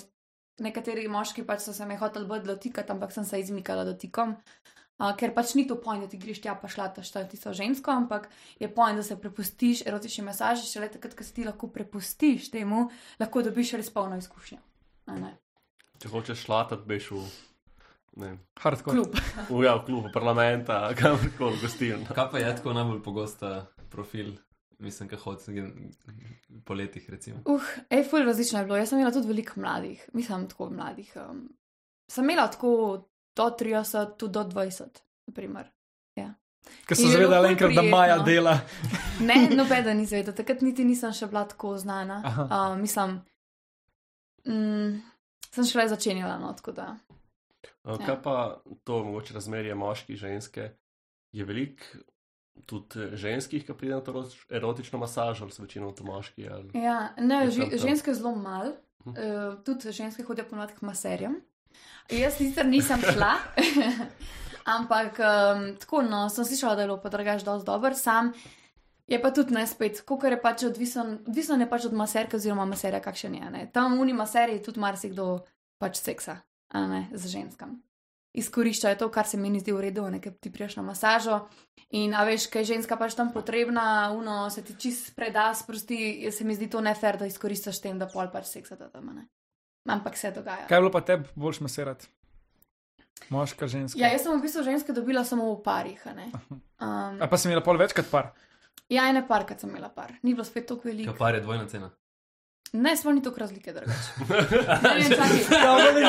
Nekateri moški pač so se me hoteli bolj dotikati, ampak sem se izmikala dotikom. Uh, ker pač ni to pojem, da ti greš tja, pa šlataš ta tisto žensko, ampak je pojem, da se prepustiš erotični masaži, šele takrat, ko se ti lahko prepustiš temu, lahko dobiš res polno izkušnjo. Če hočeš šlatati, ne vem, Hardcore. Klub. v, ja, v klubu parlamenta, [laughs] kamorkoli gostilno. Kaj pa je tako najbolj pogosta profil, mislim, kaj hodi po letih, recimo. Uh, ej, ful različno je bilo. Jaz sem imela tudi veliko mladih, mislim, tako mladih. Um, sem imela tako do 30, tudi do 20, naprimer. Ker je bilo zvedali ful enkrat, da Maja prijetno. dela. [laughs] Ne, nobeden ni zvedel, takrat niti nisem še bila tako znana. Aha. Uh, mislim, mm, sem šele začenjala, no, tako da. Uh, Ja. Kaj pa to mogoče razmerje moški, ženske? Je veliko tudi ženskih, ki pridejo na to erotič- erotično masažo, ali so večinoma to moški? Ali... Ja, ne, ži, ženske zelo malo, uh, tudi ženske hodijo ponovadi k maserjem. Jaz sicer nisem šla, [laughs] ampak um, tako, no, sem slišala, da je bilo pa drugač dosti dober. Sam Je pa tudi ne spet, kako je pač odvisen, odvisen je pač od maserke oziroma maserja, kakšen je. Ne? Tam v uni maserji tudi marsikdo pač seksa, a ne z ženskam. Izkoriščajo to, kar se mi zdi v redu, nekaj ti priješ na masažo. In a veš, kaj je ženska pač tam potrebna, uno se ti čist preda, sprosti, se mi zdi to nefer, da izkoriščaš tem, da pol pač seksata tam, a ne. Ampak se dogaja. Kaj je bilo pa tebi boljš masirati? Moška, ženska. Ja, jaz sem v bistvu ženske dobila samo v parih, a ne. Um, A pa si imela pol večkrat par. ja, ene parkrat sem imela par, ni bilo spet tako veliko. Kapar je dvojna cena. Ne, smo ni tako razlike, drugače. [laughs] Ne vem, čakaj.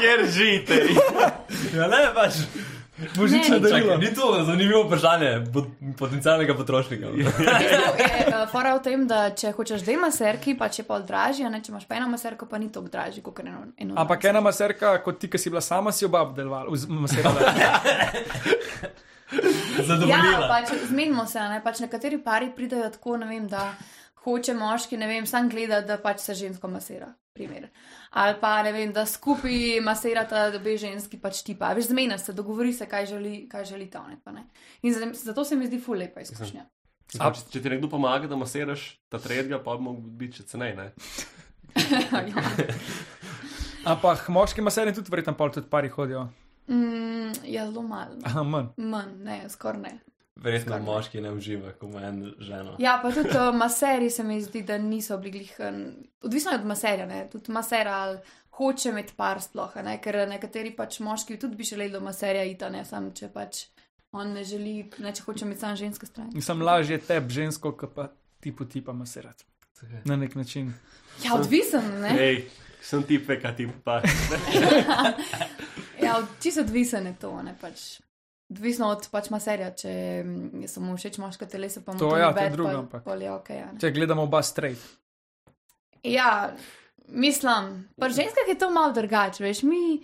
Kjer živite? Ja, ne, pač. Božično Ne, Čakaj, ni to zanimivo vprašanje pot- potencialnega potrošnika. V [laughs] bistvu je uh, fora v tem, da če hočeš dve maserki, pa če pa dražji, a ne, če imaš pa eno maserko, pa ni tako dražji, kot eno. eno Ampak ena maserka, kot ti, ki si bila sama, si oba obdelovala, vz- masirala. [laughs] Ja, pač zmenimo se, a ne, pač nekateri pari pridajo tako, ne vem, da hoče moški, ne vem, sam gleda, da pač se žensko masira. Primer. Ali pa ne vem, da skupaj masirata obe ženski pač tipa. Veš, zmena se, dogovori se, kaj želi, kaj želi ta ne, pa ne. In za- zato se mi zdi ful lepa izkušnja. Če, če ti nekdo pomaga, da masiraš ta tretjega, pa bi mogel biti še cenej. Ne? [laughs] ja. Ampak moški maserji tudi verjetno pol tudi pari hodijo. mm, ja, zelo malo. Aha, manj. Manj, ne, skoraj ne. Verjetno Skoraj. moški ne uživa, ko ima en ženo. Ja, pa tudi uh, maseri se mi zdi, da niso bili glih. eh, Odvisno je od maserja, ne? tudi maser ali hoče imeti par sploh, a ne? ker nekateri pač moški tudi bi želeli do maserja iti, ne sam, če pač on ne želi, ne če hoče imeti sam žensko stran. Nisem lažje teb, žensko, kot pa tipu tipa masirati. Na nek način. Ja, odvisen, ne? Hej, sem ti peka, ti pa. [laughs] Ja, čisto odvisen je to, ne pač. Odvisno od pač maserja, če mm, je samo všeč moška telesa, pa mu To to, ja, ni to drugo, pol- pol je okay, ja. Če gledamo oba straight. Ja, mislim, pri ženskah je to malo drugače, veš, mi.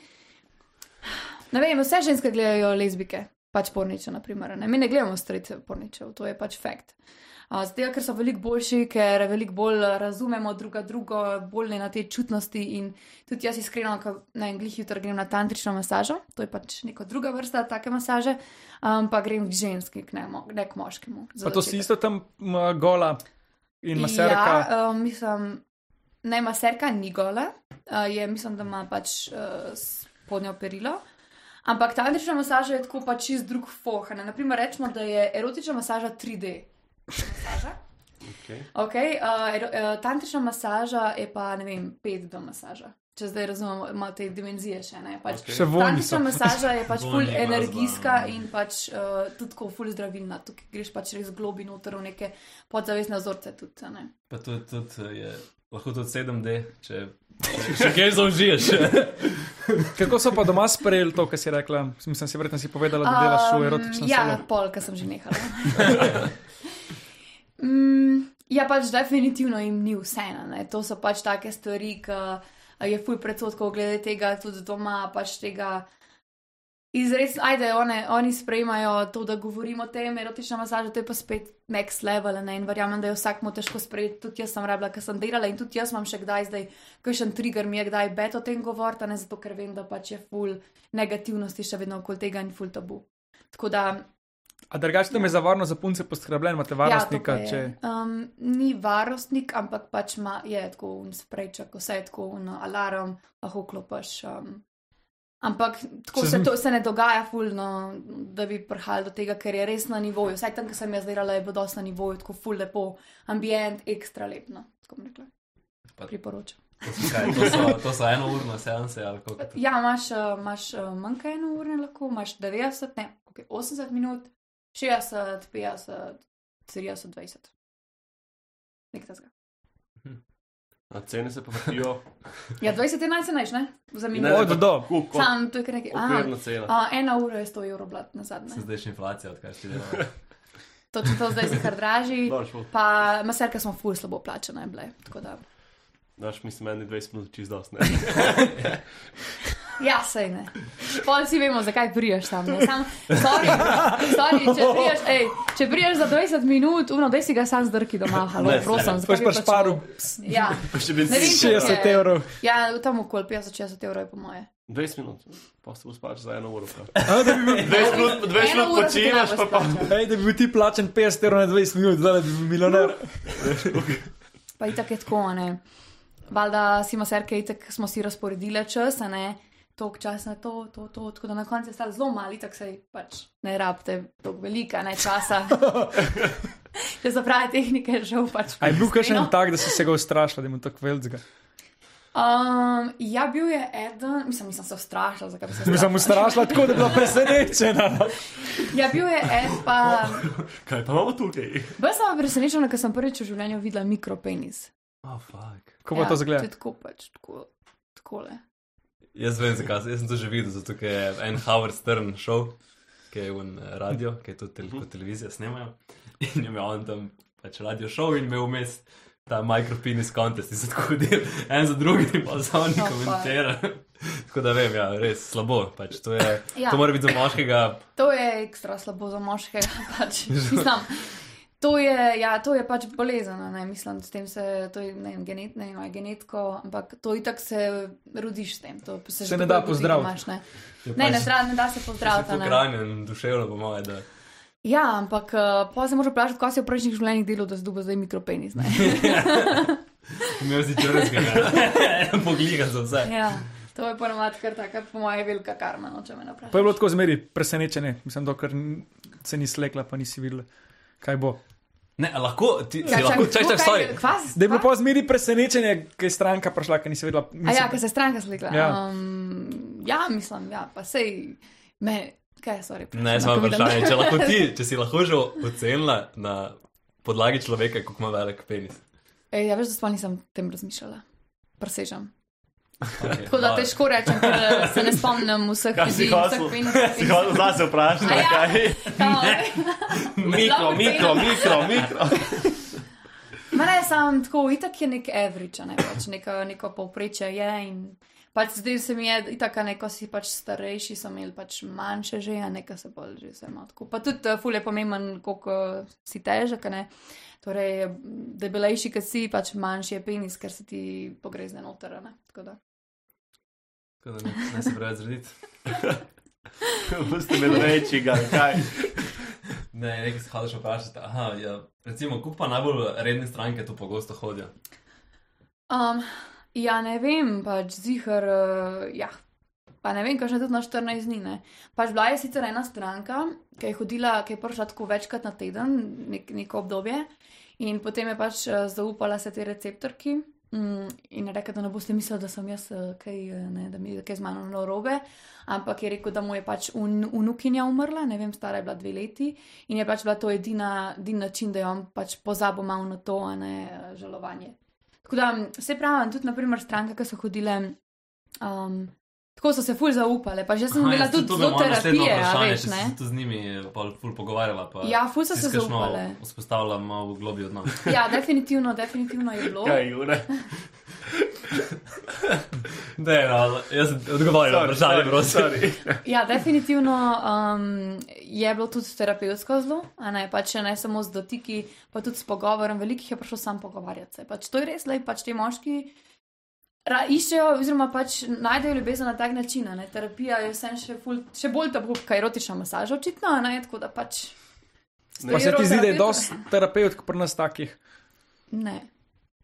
Ne vem, vse ženske gledajo lezbike, pač porniče, naprimer. Ne? Mi ne gledamo strice porničev, to je pač fakt. Uh, Zato, ker so veliko boljši, ker veliko bolj razumemo druga drugo, bolj ne na te čutnosti. In tudi jaz iskreno, ko na englih jutro grem na tantrično masažo, to je pač neka druga vrsta take masaže, um, pa grem k ženski, k ne, mo- ne k moškemu. Pa to si isto tam m, gola in maserka. Ja, uh, mislim, ne, maserka ni gola, uh, je, mislim, da ima pač uh, spodnjo perilo. Ampak tantrična masaža je tako pač čist drug foh. Naprimer, rečemo, da je erotična masaža 3D. Masaža. Okay. Okay, uh, ero, uh, tantrična masaža je pa, ne vem, 5D masaža. Če zdaj razumemo, ima te dimenzije še ne. Pač, Okej. Še Tantrična masaža je pač [laughs] ful energijska no. in pač uh, tudi tako ful zdravilna. Tukaj greš pač res globi noter v neke podzavestne vzorce tudi. a Ne? Pa tudi, tudi je, lahko tudi 7D, če [laughs] še kaj zaužiješ. [laughs] Kako so pa doma sprejeli to, kar si rekla? Mislim, si verjetno si povedala, da delaš v erotičnem Ja, salonu. pol, ker sem že nehala. Mm, ja, pač definitivno jim ni vseeno. To so pač take stvari, ki je fuj predsotkov glede tega, tudi doma pač tega. Izredno, ajde, one, oni sprejmajo to, da govorimo o tem, erotična masaža, to je pa spet next level. Ne? In verjamem, da je vsakmu težko sprejeti. Tudi jaz sem rabila, ker sem delala in tudi jaz imam še kdaj zdaj, kakšen trigger mi je kdaj bet o tem govoriti, ne zato, ker vem, da pač je full negativnosti še vedno okoli tega in full tabu. Tako da A drugače tam je za varno za punce poskrbljen, imate varnostnika, ja, če. je. um, ni varnostnik, ampak pač ima, je tako un sprejček, vse je tako un alarm, lahko klopaš. Um, ampak tako Se to, se ne dogaja fulno, da bi prihajali do tega, ker je res na nivoju. Vsaj tam, ki sem jaz delala, je bilo dosti na nivoju, tako ful lepo, ambient, ekstra lepno. Tako bom rekla. Pa- Priporočam. To so, kaj, to so, to so eno urno seanse ali kako. Ja, imaš, uh, imaš uh, manj kot eno uro, lahko imaš 90, ne, okay, 80 minut, 60, 50, 30, 20. Nek tazga. A cene se pa vrtijo. Ja, 20 je najcenejši, ne? Za minuto. Od do. Sam to je kar nekaj. Okvirna cena. a, ena ura je 100 evrov blat na zadnje. Se zdaj še inflacija, odkar si delal. [laughs] Točno to zdaj se kar draži. [laughs] Pa maserke smo ful slabo plačane bile. tako da- Daš, mislim, meni 20 minut čist dost. Ne? [laughs] Ja, sej ne. Pol si vemo, zakaj priješ tam. Ne? Sam, sorry, sorry, če [laughs] priješ, ej, če priješ za 20 minut, uno, da si ga sam zdrki doma, halo, Ne, prosim. bi pa šparu Ja, [laughs] če- 60 evrov. ja, tam okoli 50-60 evrov je po moje. 20 minut, pa se bo spač za eno uro. A, da, bi bil, [laughs] 20 minut, 20 Eno minut počinaš, pa pa. ej, da bi bil ti plačen 50 evrov na 20 minut, zdaj bi bil milijoner. Pa itak je tako, ne. Valjda si maserke, itak smo si razporedile čas, a ne. Tok čas na to, to, to, tako da na koncu je stalo zelo malo, tako se pač ne rabite toliko velika, ne časa. Če [laughs] za prave tehnike je žal pač. A je bil kakšen iskreno. tak, da si se ga ustrašila, da mu tako veljzga? Um, ja, bil je eden, mislim, nisem se ustrašila, zakaj bi se Mi sem ustrašila tako, da je bila [laughs] presenečena. Ja, bil je en, pa [laughs] Kaj pa imamo tukaj? bolj sem bila presenečena, ker sem prvič v življenju videla mikropenis. Oh, fuck. Kako pa to To zgleda? tako pač, tako, takole. Jaz vem, zakaj. Jaz sem to že videl, zato ker je en Howard Stern šel, ki je v radio, ki je tudi tel kot televizija snemajo. In je imel on tam pač radio šov in imel vmes ta micropenis contest in se tako del, en za drugim, pa za oni komentira. [laughs] Tako da vem, ja, res slabo. Pač, to, je, Ja. to mora biti za moškega. To je ekstra slabo za moškega. Pač. Mislim, [laughs] to, je, ja, to je pač bolezen. Ne? Mislim, s tem se, to je ne vem, genet, ne je genetko, ampak to itak se rodiš s tem. To se, že ne da pozdraviti. imaš, Ne, je ne, ne, pač- tra- ne da se pozdraviti. a Tako ne. ranjen, duševno, po mojem, da. Ja, ampak uh, pa se moraš vprašati, kaj si v prejšnjih življenjih delal, da zduba zdaj mikropenis. ne. [laughs] Imel si črnskega, [laughs] pogliga za vse. ja, to je ponovadi kar taka, po mojem, velika karma, no, če me ne Pa je bilo tako zmeri presenečenje, mislim, dokler se ni slekla, pa nisi videla, kaj bo. Ne, a lahko, ti Ja, si lahko, čakaj, čakaj, sorry. kvas, Da je bilo pa zmeri presenečenje, ker je stranka prišla, ker nisi vedela. A Mislim, ja, ker se je stranka slikla. Ja. Um, ja, mislim, ja, pa sej me, kaj je, sorry. Ne, samo vprašanje, če, lahko ti, [laughs] če si lahko že ocenila na podlagi človeka, kako ima velik penis. Ej, ja, veš, da sploh nisem o tem razmišljala. Presežem. Okay, Tako da težko rečem, ker eh, se ne spomnim vseh si ljudi, hotel? Si hodil zase vprašati, A ja. kaj? [laughs] Kaj? Mikro, mikro, mikro, mikro. Ma ne, sam tako, itak je nek average, ne pač neko, neko povprečje je in pač zdaj se mi je, itak, a ne, ko si pač starejši, so imeli pač manjše že, a nekaj se bolj že vse ima tako. Pa tudi uh, ful je pomemben, koliko si težek, a ne. Torej, debelejši, kot si, pač manjši je penis, ker se ti pogrezne noter, a ne. Tako da. Tako da ne, ne se preveč zrediti. [laughs] Boste imeli večjega, kaj? Ne, nekaj se hočeš vprašati. Aha, ja, recimo, kako pa najbolj redne stranke to pogosto hodijo? Um, ja, ne vem, pač zihar, uh, ja. Pa ne vem, kakšno je tudi na 14 dni. Ne. Pač bila je sicer ena stranka, ki je hodila, ki je prišla tako večkrat na teden, nek, neko obdobje, in potem je pač uh, zaupala se tej receptorki. Mm, in rekel, da ne boste mislili, da sem jaz eh, kaj, eh, ne, da mi je kaj z mano narobe, ampak je rekel, da mu je pač un, unukinja umrla, ne vem, stara je bila dve leti in je pač bila to edina, edini način, da je on pač pozabil malo na to, a ne eh, žalovanje. Tako da, se pravi, tudi, naprimer, stranke, ki so hodile, um, tako so se ful zaupale, pa že sem imela jaz tudi to zelo terapije, a veš, ne? se tu z njimi pol ful pogovarjala. Pa Ja, ful so se zaupale. Vzpostavila malo globi odnos. Ja, definitivno, definitivno je bilo. Kaj, Jure? [laughs] Ne, no, jaz sem odgovorila na vprašanje, prosim. Ja, definitivno um, je bilo tudi terapevtsko zelo, a ne pač ne samo z dotiki, pa tudi s pogovorom. Velikih je prišlo sam pogovarjati se. Pač to je res, da pač ti moški ra, iščejo, oziroma pač najdejo ljubezen na tak način. a Ne? Terapija je vsem še, ful, še bolj tabu, kot erotična masaža, očitno, a ne tako da pač. Pa se ti zdi, da je dosti terapeutk pri nas takih. Ne.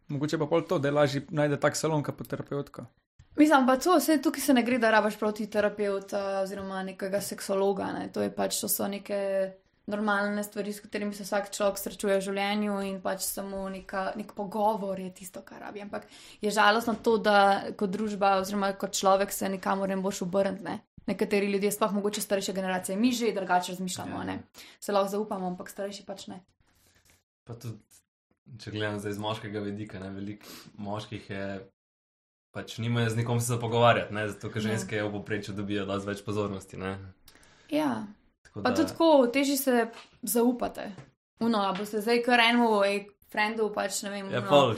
Mogoče pa pol to, da je lažje najde tak salon, kot pa terapeutka. Mislim pa to, vse tukaj se ne gre, da rabaš proti terapeuta oziroma nekega seksologa. Ne? To je pač, to so neke normalne stvari, s katerimi se vsak človek srečuje v življenju in pač samo neka, nek pogovor je tisto, kar rabi. Ampak je žalostno to, da kot družba oziroma kot človek se nikamor ne boš obrniti. Ne? Nekateri ljudje, sploh mogoče starejše generacije, mi že drugače razmišljamo, ne? se lahko zaupamo, ampak starejši pač ne. Pa tudi, če gledam zdaj z moškega vidika, ne, veliko moških je. Pač nimajo z nikom se pogovarjati, ne, zato ker Ja. ženske v povprečju dobijo dosti več pozornosti. Ne. Ja. Tako Pa tudi tako, teži se zaupate. Uno, a boste zdaj kar enemu, ej, frendu, pač ne vem. Ja, uno, pol,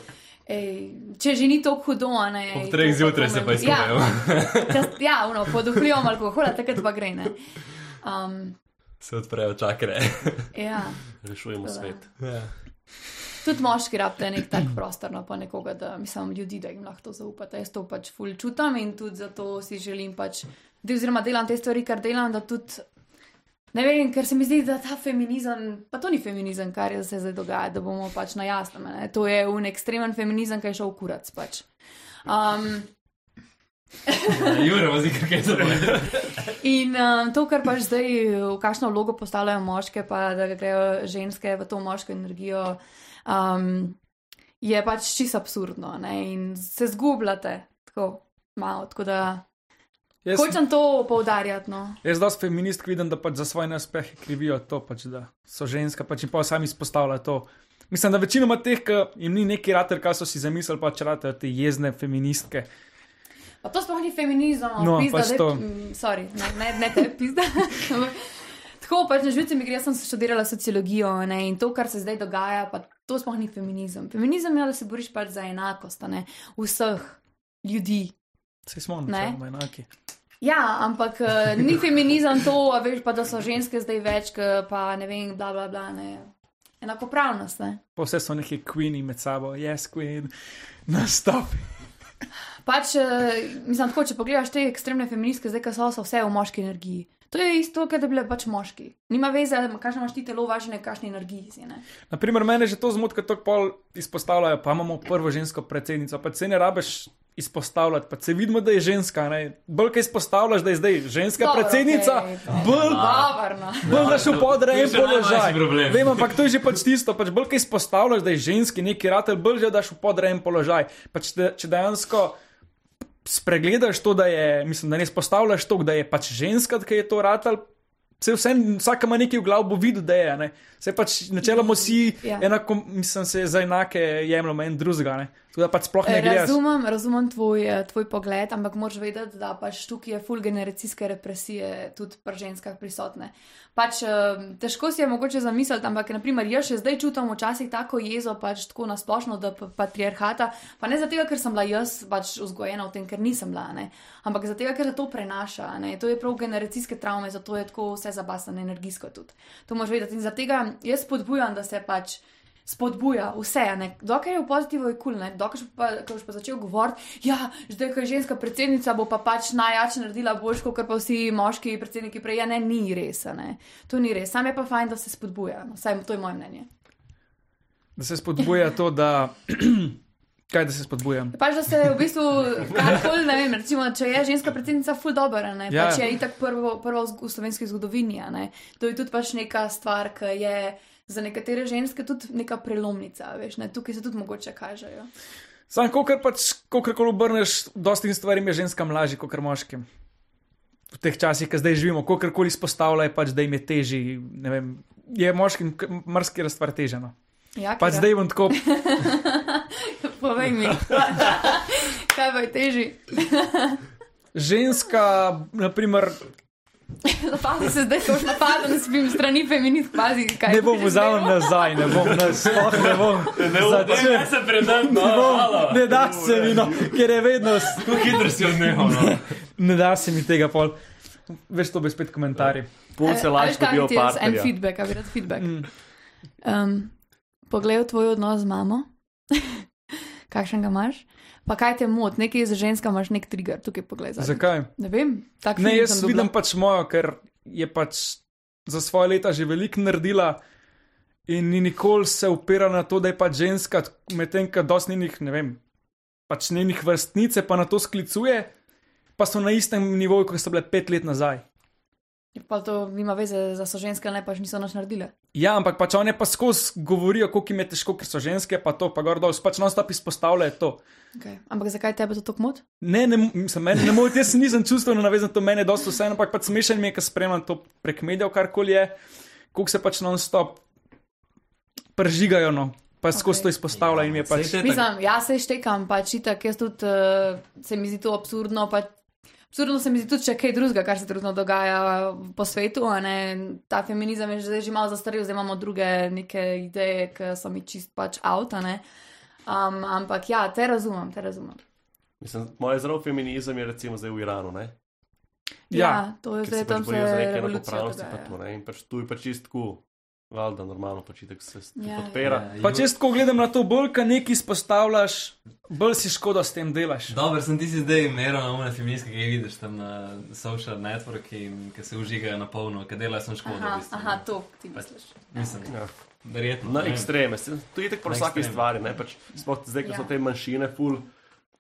ej, če že ni tako hudo, a ne. ob treh zjutraj se pa izkupijo. Ja, [laughs] ja uno, pod vplivom alkohola, takrat pa gre, ne. Um, Se odprejo čakre. [laughs] ja. Rešujemo Tako da. svet. Ja. Tudi moški rabite nek tak prostor, no pa nekoga, da mislim, ljudi, da jim lahko to zaupate. Jaz to pač ful čutim in tudi zato si želim pač, da oziroma delam te stvari, kar delam, da tudi. Ne vem, ker se mi zdi, da ta feminizem, pa to ni feminizem, kar se zdaj dogaja, da bomo pač na jasnem. Ne? To je un ekstremen feminizem, ki je šel v kurac. Pač. Um, Jure, vozi, kaj je to? In um, to, kar pač zdaj, v kakšno vlogo postavljajo moške, pa da grejo ženske v to moško energijo, um, je pač čisto absurdno ne? in se zgubljate tako malo. Tako da Jaz, hočem to poudarjati. No. jaz dosti feminist vidim, da pač za svoje neuspehe krivijo to, pač, da so ženske pač in pa sami izpostavljajo to. Mislim, da večinoma teh, ki jim ni neki rater, kaj so si zamislili, pač rade te jezne feministke. Pa to sploh ni feminizem, No, pizda, pač zdaj- to. mm, sorry, ne, ne, ne te pizda. [laughs] Tako pač na živce mi gre, jaz sem študirala sociologijo ne, in to, kar se zdaj dogaja, pa to sploh ni feminizem. Feminizem je, da se boriš pač za enakost ne, vseh ljudi. Vse smo načeloma enaki. Ja, ampak uh, ni feminizem to, veš pa, da so ženske zdaj več, pa ne vem, bla bla bla. Ne. Enakopravnost, ne. Pa vse so neki queeni med sabo, yes, queen, nastop. Pač, uh, mislim, tako, če pogledaš te ekstremne feministke, zdaj, ki so, so vse v moški energiji. To je isto, kot da bi bile pač moški. Nima veze, kakšno imaš ti telo, važno je, kakšni energiji si. Ne? Naprimer, mene že to zmot, ker to pol izpostavljajo, pa imamo prvo žensko predsednico, pa se ne rabeš izpostavljati, pa se vidimo, da je ženska. Ne? Bolj, kaj izpostavljaš, da je zdaj ženska Dobro, predsednica, to- bolj. Dobro, no. Bolj daš v podrejen položaj. Vem, ampak to je že pač tisto, pač bolj kaj izpostavljaš, da je ženski neki ratelj, bolj že daš v podrejen položaj. Pač te, če dejansko spregledaš to, da je, mislim, da ne izpostavljaš to, da je pač ženska, ki je to ratelj. Se vse, vsak ima nekaj v glavu, bo videl, da je. Ne? Se pač načeloma vsi, Ja. ja. enako, mislim, se za enake jemljemo en drugega. Tako da pač sploh ne gre. Razumem, razumem tvoj, eh, tvoj pogled, ampak moraš vedeti, da pač tukaj je full generacijske represije tudi pri ženskah prisotne. Pač, eh, težko si je mogoče zamisliti, ampak naprimer, jaz še zdaj čutim včasih tako jezo, pač tako nasplošno, da pa- patriarhata, pa ne zato, ker sem bila jaz pač vzgojena v tem, ker nisem bila, ne? ampak zato, ker se to prenaša. Ne? To je prav generacijske travme, zato je tako vse zabasano energijsko tudi. To moraš vedeti in zato jaz spodbujam, da se pač spodbuja vse. ne. Dokler je v pozitivu, je kul, cool, dokler pa, boš pa začel govoriti, ja, zdaj, ko je ženska predsednica, bo pa pač najjače naredila boljš, kot pa vsi moški predsedniki prej. Ja, ne, ni res, ne. To ni res. Sam je pa fajn, da se spodbuja. No. Saj to je moje mnenje. Da se spodbuja to, da. [clears throat] Kaj da se spodbujam? Pač, da se v bistvu karkoli, ne vem, recimo, če je ženska predsednica, ful dobro, ne, Ja. pač je itak prvo, prvo v slovenski zgodovini, ne. To je tudi pač neka stvar, ki je za nekatere ženske tudi neka prelomnica, veš, ne, tukaj se tudi mogoče kažejo. Sam, kolikor pač, kolikor obrneš, dosti stvari je ženskam lažje kot moškim. V teh časih, ki zdaj živimo, kolikor izpostavljajo, pač, da jim je ne vem, Je moškim marsikaj stvar težje. No. Ja, Pač zdaj bom tako. [laughs] Povej mi, [laughs] kaj bo teži. [laughs] Ženska, naprimer, [laughs] Pazi se zdaj, ko už napadam, spim strani feminist, pazi, kaj ne bom vzamem nazaj, ne bom nasploh, ne bom. Začel, Ne se predam, no, ne bom, halo. ne da se mi, no, ker je vedno, Kako hitro si odnehal, no. [laughs] ne da se mi tega pol. Veš, to bi spet komentarji. Punce A- a lažje dobijo ti je jaz En feedback, a bi rad feedback. Mm. Um, poglej tvoj odnos z mamo, [laughs] kakšen ga imaš, pa kaj te moti, nekaj za ženska imaš nek trigger, tukaj poglej. zadaj. Zakaj? Ne vem, tak Ne, jaz vidim pač mojo, ker je pač za svoje leta že veliko naredila in ni nikoli se upira na to, da je pač ženska, medtem ko dosti njenih, ne vem, pač njenih vrstnice pa na to sklicuje, pa so na istem nivoju, kot so bile pet let nazaj. Pa to nima veze, da so ženske, ali ne pač niso nič naredile. Ja, ampak pač one pa skozi govorijo, koliko jim je težko, ker so ženske, pa to, pa gor dol, pač non-stop izpostavljajo to. Okay. Ampak zakaj tebe to tako moti? Ne, ne, mislim, meni ne morete, jaz nisem čustveno navezan, to meni je dosto vseeno, ampak pač smešen mi je, ker spremljam to prek medijev, karkoli je, koliko se pač non-stop prežigajo, no, pa skozi Okej. to izpostavlja in mi je pač. Mislim, jaz se štekam, pač itak, jaz tudi uh, se mi zdi to absurdno. Pač, absurdno se mi zdi tudi, če kaj drugega, kar se trenutno dogaja po svetu. a Ne? Ta feminizem je že že malo zastarel, zdaj imamo druge neke ideje, ki so mi čist pač avta. Um, ampak ja, te razumem, te razumem. Mislim, moj zelo feminizem je recimo zdaj v Iranu, ne? Ja, Ja, to je zdaj se pač tam se za neke revolucija enakopravnosti, pa to, ne? In pač tu je pač čist cool. Valjda normalno počitek se Ja, podpira. Ja, Pa če jaz tako gledam na to, bolj ka nekaj izpostavljaš, bolj si škoda s tem delaš. Dobro, sem ti si zdaj meral na umne feministke, ki jih vidiš tam na social networki in ki se užigajo na polno, ki delajo sem škodo. v Aha, bistvu, aha, to ti misliš. Mislim, Ja. verjetno. Na ekstreme, to je tako pri vsaki stvari. ne, Pač, sploh zdaj, ko Ja. so te manjšine ful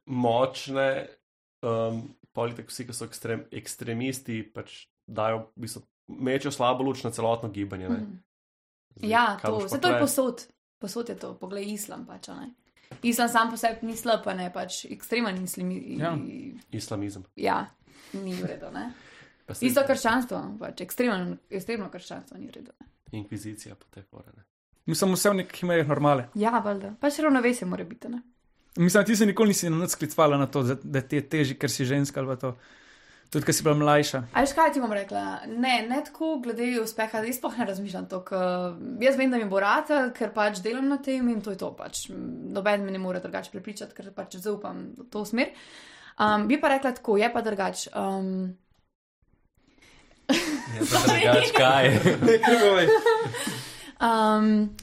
močne, um, politik vsi, ki so ekstrem, ekstremisti, pač dajo, v bistvu, mečejo slabo luč na celotno gibanje. ne. Mhm. Zdaj, Ja, to, vse to je posod. Posod je to, poglej, islam pač. Ne? Islam sam po sebi ni slab, pa ne pač ekstremen islam. Ja. Ja. Islamizem. ja, ni v redu. Ne? Pa se- Isto krščanstvo, pač ekstremen, ekstremno krščanstvo ni v redu. Ne? Inkvizicija pa te fore. ne. Mislim, vse v nekih mejah normale. Ja, valjda, pač ravnovesje mora biti. Ne? Mislim, ti se nikoli nisi na nič sklicvala na to, da, da ti je teži, ker si ženska ali pa to. Tudi, ker si bila mlajša. A veš kaj ti bom rekla? Ne, ne tako glede uspeha, jaz sploh ne razmišljam to. Jaz vem, da mi bo rata, ker pač delam na tem in to je to. Pač. Noben me ne more drugače prepričati, ker pač zaupam v to smer. Um, bi pa rekla tako, je pa drugače. Um, je drugač, kaj. [laughs] Um,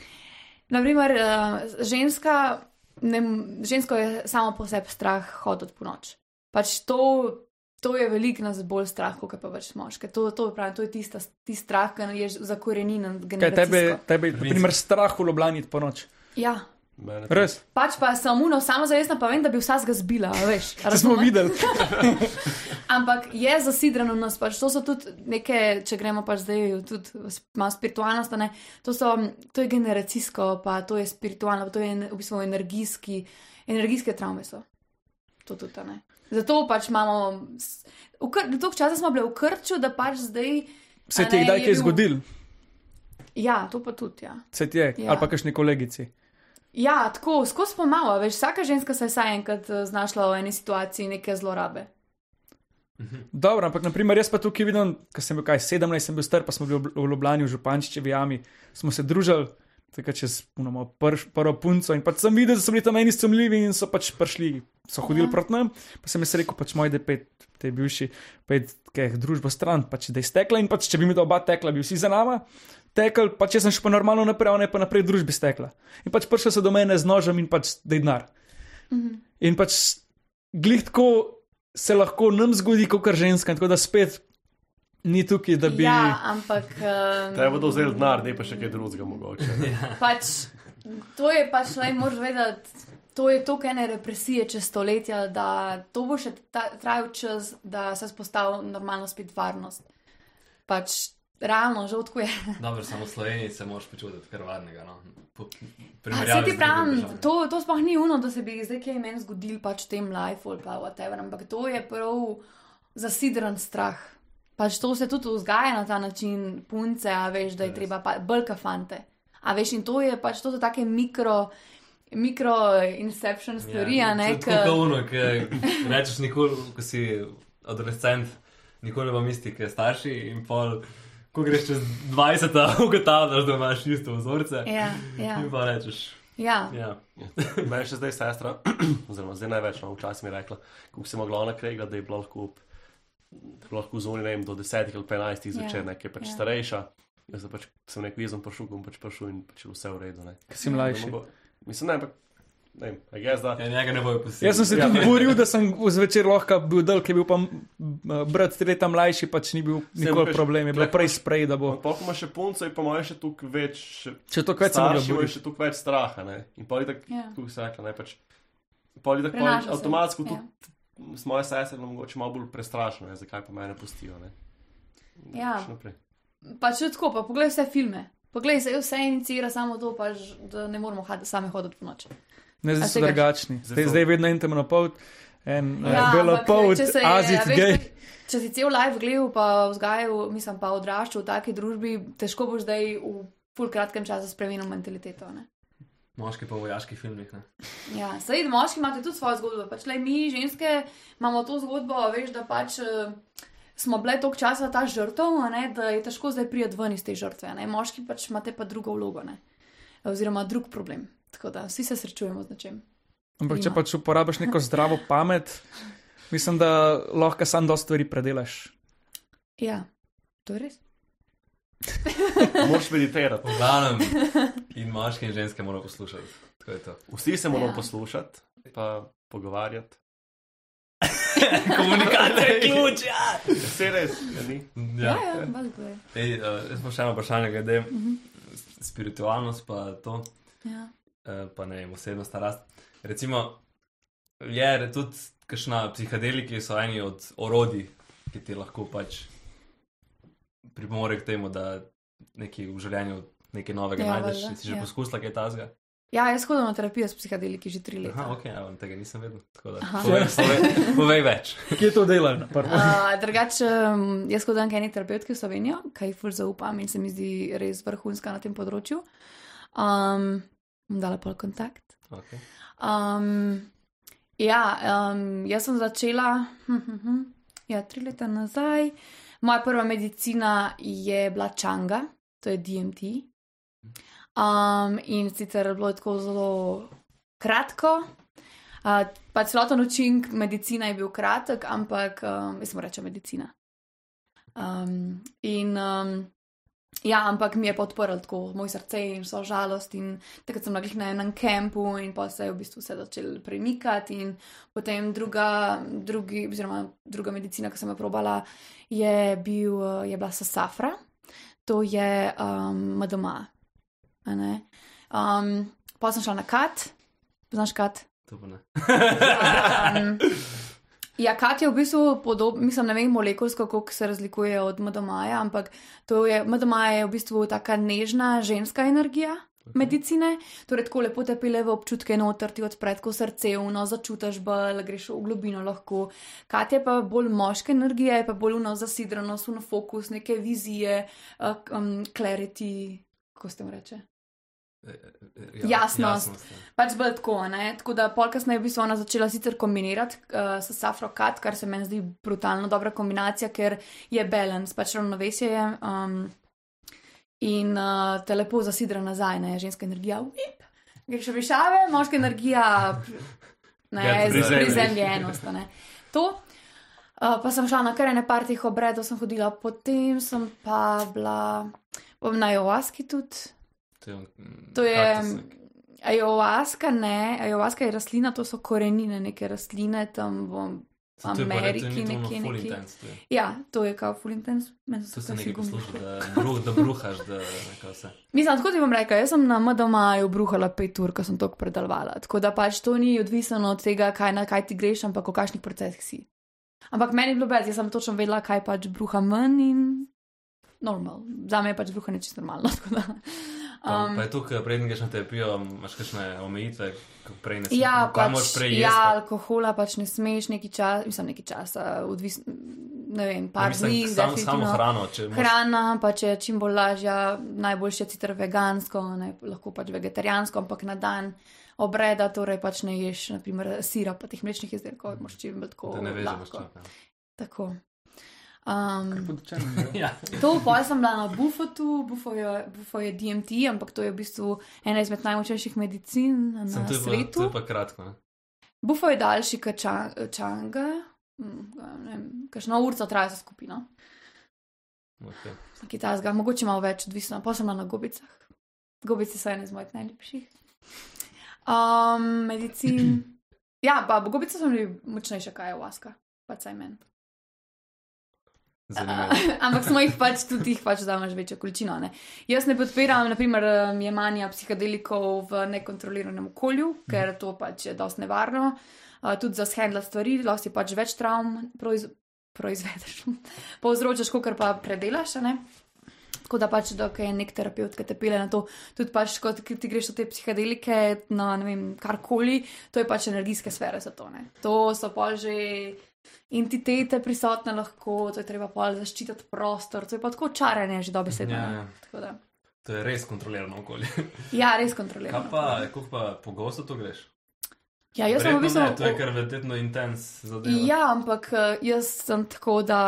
naprimer, uh, ženska, ne, žensko je samo po sebi strah hoditi po noč. Pač to, to je veliko nas bolj strah, kot pa pač moške. To, to, pravim, to je tista, tisti strah, ki je zakorenjen. Kaj tebe, tebe primer, strah v Ljubljani po noč. Ja. Res, Pač pa sem uno, samo zavestna, pa vem, da bi vsega zbila, a veš. [laughs] to smo videli. [laughs] Ampak je zasidrano v nas, pač to so tudi neke, če gremo pač zdaj tudi malo spiritualnost, ne, to, so, to je generacijsko, pa to je spiritualno, pa to je v bistvu energijski, energijske travme so. To tudi, a ne. Zato pač imamo, toliko časa smo bili v krču, da pač zdaj. Se ti je kdaj kaj bil- zgodil? Ja, to pa tudi, ja. Se ti je, Ja. ali pa kakšni kolegici. Ja, tako, skozi pomalo, veš, vsaka ženska se je saj enkrat eh, znašla v eni situaciji neke zlorabe. Dobro, ampak naprimer, jaz pa tukaj vidim, ko sem bil kaj 17, sem bil star, pa smo bili v- v Ljubljani, v Župančičevi jami, smo se družili, tako čez unamo, prš, prvo punco in pač sem videl, da so bili tam meni sumljivi in so pač prišli, so hodili Ja. proti nam, pa sem jaz rekel, pač moj depet, te bivši, pet, kaj družbo stran, pač da je stekla in pač če bi mi to oba tekla, bi vsi za nama. Tekel, pač jaz sem še pa normalno naprej, ona je pa naprej družbi stekla. In pač prišel se do mene z nožem in pač da je denar. Mhm. In pač glih tako se lahko nam zgodi, kot kar ženska, tako da spet ni tukaj, da bi. Ja, ampak. Um, Treba bodo vzeli denar, ne pa še kaj drugega mogoče. Pač, to je pač, naj moraš vedeti, to je to, ene represije čez stoletja, da to bo še trajal čas, da se spostavi normalno spet varnost. Pač, realno, žal tako je. Dobro, samo v Sloveniji se moraš počutiti kar varnega. No. Po- Se primerjavi ti pravim, to, to sploh ni uno, da se bi zdaj kaj meni zgodil pač v tem lifeu ali pa whatever, ampak to je prav zasidran strah. Pač to se tudi vzgaja na ta način, punce, a veš, da je treba pa, bolj kafante. A veš, in to je pač, to so take mikro, mikro inception storija, ne? Ja, Tako kauno, ki rečeš nikoli, ko si adolescent, nikoli vam isti, ki starši in pol. Ko greš čez 20, [laughs] ugotavljaš, da imaš isto vzorce. Ja, ja, In pa rečeš, ja. ja. Meni še zdaj sestra, [clears throat] oziroma zdaj največ, no, včasih mi je rekla, kako si mogla ona krega, da je bila lahko, da je bila lahko zunaj, ne vem, do 10 ali 15 zvečer, Ja, nekaj pač ja. starejša. Jaz sem pač sem nek vizum prišel, bom pač prišel in pač je vse v redu. Ne. Ki si mlajši. Mogo- Mislim, ne, ampak, ne jaz da. ja njega ne bojo pustili. Jaz sem se Ja. tudi boril, da sem v zvečer lahko bil dol, ki je bil pa brat tri leta mlajši, pač ni bil nikoli problem, je bilo prej sprej, da bo. Polk ima še punco in po mojem še tukaj več, Če to kaj imajo boriti. še tukaj več straha. Ne. In pol je tako, Ja. kako se rekla, ne pač. Pol je tako avtomatsko Ja. tudi s moje sestre, no, mogoče malo bolj prestrašeno, ne, zakaj pa mene pustijo. Ne. Ja. Še naprej. Pač je tako, pa poglej vse filme. Poglej, se vse inicira samo to, pač, da ne moramo had, sami hoditi po noči. Ne, zdaj so drugačni. Zdaj Zdaj, vedno en temnopolt, en Ja, ja, belopolt, ampak če se je, azit, a veš, gej. Če si cel life gledal, pa vzgajal, mislim, pa odraščal v taki družbi, težko boš zdaj v pol kratkem času spremenil mentaliteto. Ne? Moški pa v vojaških filmih. Ne? Ja, sej moški imate tudi svojo zgodbo. Pač, lej, mi, ženske, imamo to zgodbo, veš, da pač. Uh, Smo bile toliko časa ta žrtev, a ne, da je težko zdaj priti ven iz te žrtve. a ne. Moški pač imate pa drugo vlogo, ne? oziroma drug problem. Tako da vsi se srečujemo z nečem. Ampak če pač uporabiš neko [laughs] zdravo pamet, mislim, da lahko sam dosti stvari predelaš. Ja, to je res. Moš meditirati. V glavnem, in moški in ženske moramo poslušati. Tako je to. Vsi se moramo Ja. poslušati, pa pogovarjati. [laughs] Komunikacija je ključ, ja. Vse res, ja, ni. Ja, ja. ja, valjda je. Ej, uh, jaz pa še eno vprašanje glede s- spiritualnost, pa to, Ja. uh, pa ne vem, osebnostna rast. Recimo, je tudi kakšna psihadeliki so eni od orodij, ki ti lahko pač pripomore k temu, da nekaj v življenju nekaj novega Ja, najdeš. valjda, Si že ja. poskusila kaj tazga? ja, jaz hodim na terapijo s psihadeliki že tri leta. Aha, ok, ja, tega nisem vedel. Da, povej, povej, povej več. [laughs] Kje to delajo? na prvo? Uh, drugače, jaz hodim k eni terapeutki v Slovenijo, kaj ful zaupam in se mi zdi res vrhunska na tem področju. Um, dala pol kontakt. Okay. Um, ja, um, jaz sem začela hm, hm, hm, ja, tri leta nazaj. Moja prva medicina je bila čanga, to je DMT. Um, in sicer je bilo tako zelo kratko. Uh, pa celoten učinek medicine je bil kratek, ampak um, jaz sem rečem medicina. Um, in um, ja, ampak mi je podprl tako moj srce in vso žalost. In takrat sem bila na enem kampu in pa se je v bistvu vse začelo premikati. In potem druga, drugi, oziroma druga medicina, ki sem jo probala, je, bil, je bila sasafra, to je um, MDMA. a ne. Um, pa sem šla na kat, znaš kat. To pa ne. [laughs] Um, ja, kat je v bistvu podoben, mislim, ne vem molekulsko, kako se razlikuje od MDMA-ja, ampak to je, MDMA je v bistvu taka nežna ženska energija. Medicine, torej tako lepo te pele v občutke noter, ti odpre tako srce, uno, začutiš bolj, greš v globino lahko. Kat je pa bolj moška energija, je pa bolj uno zasidranost, uno fokus, neke vizije, uh, um, clarity, kako se temu reče. Jasnost. jasnost ja. Pač bolj tako, ne? tako da pol kasneje v bistvu ona začela sicer kombinirati uh, s Safro Kat, kar se meni zdi brutalno dobra kombinacija, ker je balans, pač ravnovesje je um, in uh, te lepo zasidra nazaj, ne ženska energija, vip, greš v višave, moška energija, ne, Get prizemljenost. To. Uh, pa sem šla na kar ene par teh obredov, sem hodila, potem sem pa bila na Joaski tudi. To je, mm, To je kaktus neki. Ayahuasca, ne, ayahuasca je rastlina, to so korenine neke rastline tam v Ameriki nekje, nekje. Ja, to je kao full intense. Meni so To se nekaj posluša, da, bruh, da bruhaš, da nekaj vse. Mislim, tako ti bom rekla, jaz sem na MDMA-ju bruhala pet ur, ko sem to predelovala. Tako da pač to ni odvisno od tega, kaj, na kaj ti greš, ampak v kakšnih procesih si. Ampak meni je bilo brez, jaz sem točno vedela, kaj pač bruha ven in normal. Za me je pač bruhanje čisto normalno. [laughs] Um, Um, pa je to, ko prednji greš na terapijo, imaš kakšne omejitve, ko prej ne smeš. Ja, pač, moraš prej ja, jesti. alkohola pač ne smeš neki čas, mislim, neki čas, odvisno, ne vem, Ja, par dni. sam, samo hrano, če moraš, Hrana pač je čim bolj lažja, najboljše je sicer vegansko, ne, lahko pač vegetarijansko, ampak na dan obreda, torej pač ne ješ, naprimer, sira, pa teh mlečnih izdelkov, moš čim bolj tako. da ne veš, da imaš lahko. čaka. Tako. Um, Ja. To, pa sem bila na Bufotu, Bufo je, Bufo je DMT, ampak to je v bistvu ena izmed najmočnejših medicin na Sem to je pa- svetu. To je pa kratko. Ne? Bufo je daljši kot ča, čanga, ne vem, kakšno urco traja za skupino, Okay. kitajska, mogoče malo več, odvisno, pa sem na gobicah. Gobice so ene iz mojih najljubših. Um, medicin. [clears throat] Ja, pa gobice so mi močnejše, kaj je vaska, pač saj meni. Zanimivo. [laughs] Ampak smo jih pač tudi jih pač damo večjo količino. Ne. Jaz ne podpiram, naprimer, um, jemanja psihadelikov v nekontroliranem okolju, ker to pač je dosti nevarno. Uh, tudi za shendla stvari, lahko si pač več travm proiz, proizvedeš, [laughs] povzročaš, kot pa predelaš. Tako da pač, dok je nek terapeut, ki te pele na to, tudi pač, ko ti greš v te psihadelike, na ne vem, karkoli, to je pač energijske sfere za to. Ne. To so pa že entitete prisotne lahko, to je treba pa zaščititi prostor, to je pa tako čaranje že dobesedno. Ja, ja. To je res kontrolirano okolje. [laughs] Ja, res Kaj kontroliramo. pa, kako pa pogosto to greš? Ja, jaz sem v bistvu. ne, to je kar verjetno intens zadeva. Ja, ampak eh, jaz sem tako, da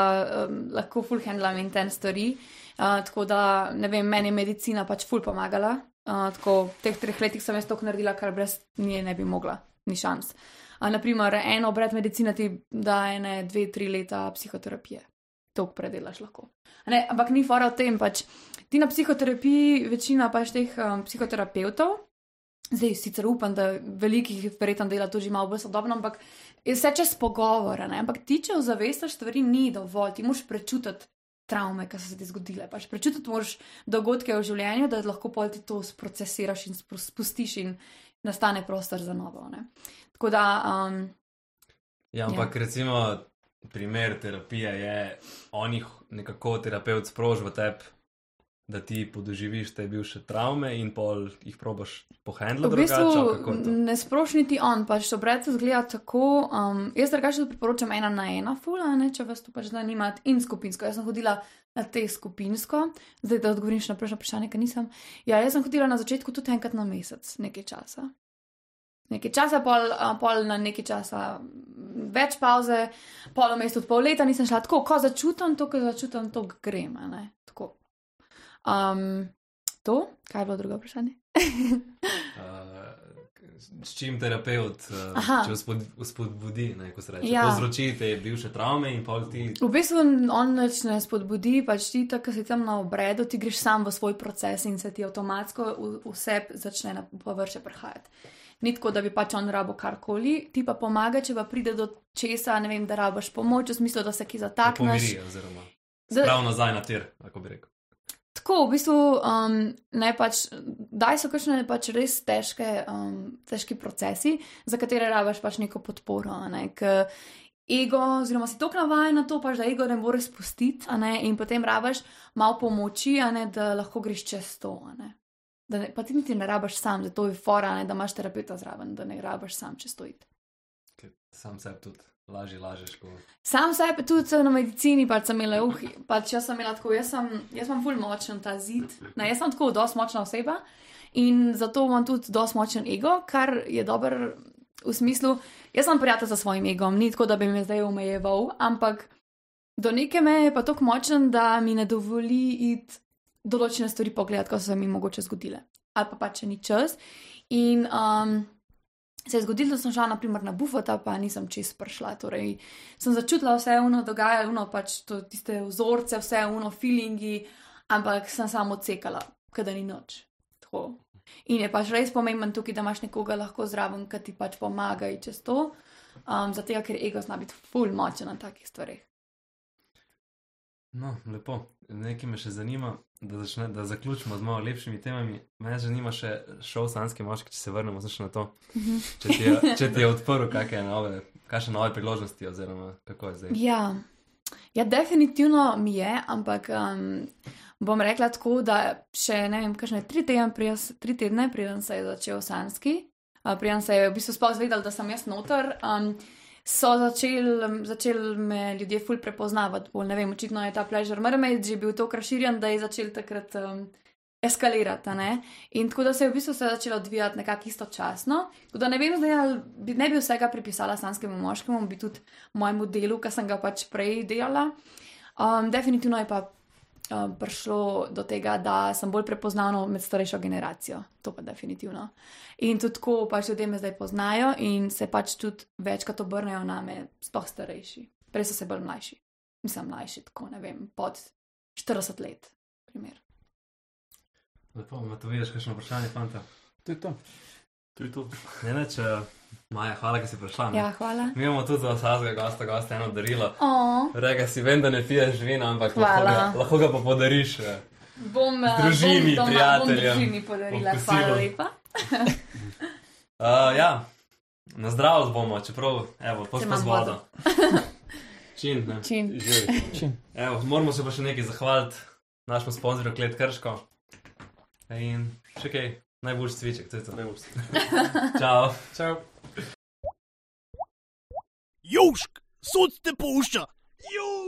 um, lahko full handlam in ten stvari. Uh, tako da, ne vem, meni je medicina pač full pomagala. Uh, tako, v teh treh letih sem jaz to naredila, kar brez nje ne bi mogla, ni šans. Uh, naprimer, en obred medicina ti da ene, dve, tri leta psihoterapije. To predelaš lahko. A Ne, ampak ni fora v tem, pač ti na psihoterapiji, večina pač teh um, psihoterapeutov, zdaj sicer upam, da velikih verjetno dela to že malo bolj sodobno, ampak vse čez pogovore, ne? ampak ti, če ozavestaš stvari, ni dovolj, ti moraš prečutiti. Travme, ki so se ti zgodile. Pač prečutiti moraš dogodke v življenju, da lahko pol ti to sprocesiraš in spustiš, in nastane prostor za novo. Ne? Tako da, um, Ja, ampak ja. recimo primer terapije je, on jih nekako terapeut sproži v tebi, da ti podoživiš te bivše travme in pol jih probaš pohendlati v bistvu ne sproši niti on, pač to brec zgleda tako. Um, jaz drugače priporočam ena na ena, fula, ne, če vas to pač zanima, in skupinsko. Jaz sem hodila na te skupinsko, zdaj da odgovorim še na prejšnjo vprašanje, ker nisem. Ja, jaz sem hodila na začetku tudi enkrat na mesec, nekaj časa. Nekaj časa, pol, pol na nekaj časa, m, več pauze, pol vmes tudi pol leta nisem šla tako, ko začutim to, ko začutim to, grem. tako. Um, to, kaj je bilo drugo vprašanje? [laughs] Uh, s čim terapeut, uh, Aha. če vzpod, vzpodbudi, ne, ko se reče, Ja. povzroči te bivše travme in pol ti. V bistvu on nič ne spodbudi, pač ti, tako si tam na obredu, ti greš sam v svoj proces in se ti avtomatsko vse začne na površje prihajati. Ni tako, da bi pač on rabo karkoli, ti pa pomaga, če pa pride do česa, ne vem, da rabaš pomoč, v smislu, da se ki zatakneš. Pomiri, oziroma Da- prav nazaj na tir, kako bi rekel. Tako, v bistvu, um, ne pač, daj so kakšne pač res težke, um, težki procesi, za katere rabaš pač neko podporo. Ne? Ker Ego, oziroma si tako navaden na to, pač, da ego ne more spustiti, ne? in potem rabaš malo pomoči, ne? da lahko greš čez to. ne. Da ne, pa ti niti ne rabaš sam, zato je fora, ne? da imaš terapeuta zraven, da ne rabaš sam čez to iti. Sam sebi tudi lažje lažeš. Ko... Sam sebe tudi na medicini, pač sem imela, uh, pač jaz sem imela tako, jaz, sem, jaz imam ful močen ta zid. Ne, jaz sem tako dosti močna oseba in zato imam tudi dosti močen ego, kar je dober v smislu, jaz sem prijatelj za svojim egom, ni tako, da bi me zdaj omejeval, ampak do neke meje je pa tako močen, da mi ne dovoli iti določene stvari pogledati, ko so se mi mogoče zgodile. Ali pa pač če ni čas. In um, se je zgodilo, da sem šla naprimer na bufota, pa nisem čest prišla. Torej, sem začutila vse uno dogajalo, pač to, tiste vzorce, vse uno feelingi, ampak sem samo odsekala, kada ni noč. Tako. In je pač res pomemben tukaj, da imaš nekoga lahko zraven, ki ti pač pomaga čez to, um, zato ker ego zna biti full močen na takih stvareh. No, lepo. Nekaj me še zanima, da, začne, da zaključimo z malo lepšimi temami. Me zanima še šov Sanske moški, če se vrnemo še na to. Če ti je, če ti je odprl kakšne nove, kakšne nove priložnosti, oziroma kako je zdaj. Ja. ja, definitivno mi je, ampak um, bom rekla tako, da še ne vem, kakšne tri tedne, preden, tri tedne, preden se je začel Sanski, uh, preden se je v bistvu sploh zvedel, da sem jaz noter. Um, So začeli začel me ljudje ful prepoznavati, bolj ne vem, očitno je ta pleasure mermaid že bil tako razširjen, da je začel takrat um, eskalirati. In tako da se je v bistvu vse začelo odvijati nekako istočasno. Tako da ne vem, zdaj, bi, ne bi vsega pripisala sanskemu moškemu, bi tudi mojemu delu, ki sem ga pač prej delala. Um, definitivno je pa um, prišlo do tega, da sem bolj prepoznavna med starejšo generacijo. To pa definitivno. In tudi tako pač ljudje me zdaj poznajo in se pač tudi večkrat obrnejo na me, sploh starejši. Prej so se bolj mlajši. Mislim, mlajši, tako ne vem, pod 40 let. Primer. Lepo, ima to vidiš, kakšno vprašanje, fanta. To je to. To je to. Ne, ne, če Maja, hvala, da si prišla. ne. Ja, hvala. Mi imamo tudi za vsakega gosta, gosta eno darilo. O, Rega si vem, da ne piješ vina, ampak lahko ga, lahko ga pa podariš. eh. bom eh, Družini, bom doma, prijateljem, Bom družini podarila, kosilu. hvala lepa. Uh, [laughs] ja, na zdravo bomo, čeprav, evo, imam z vodo. [laughs] Čin, ne. Čin. Že. Evo, moramo se pa še nekaj zahvaliti našemu sponzorju Klet Krško. In še kaj, najboljši cviček, to je to. Najbolj. [laughs] Čau. Čau. Južk, sod te pušča. Južk.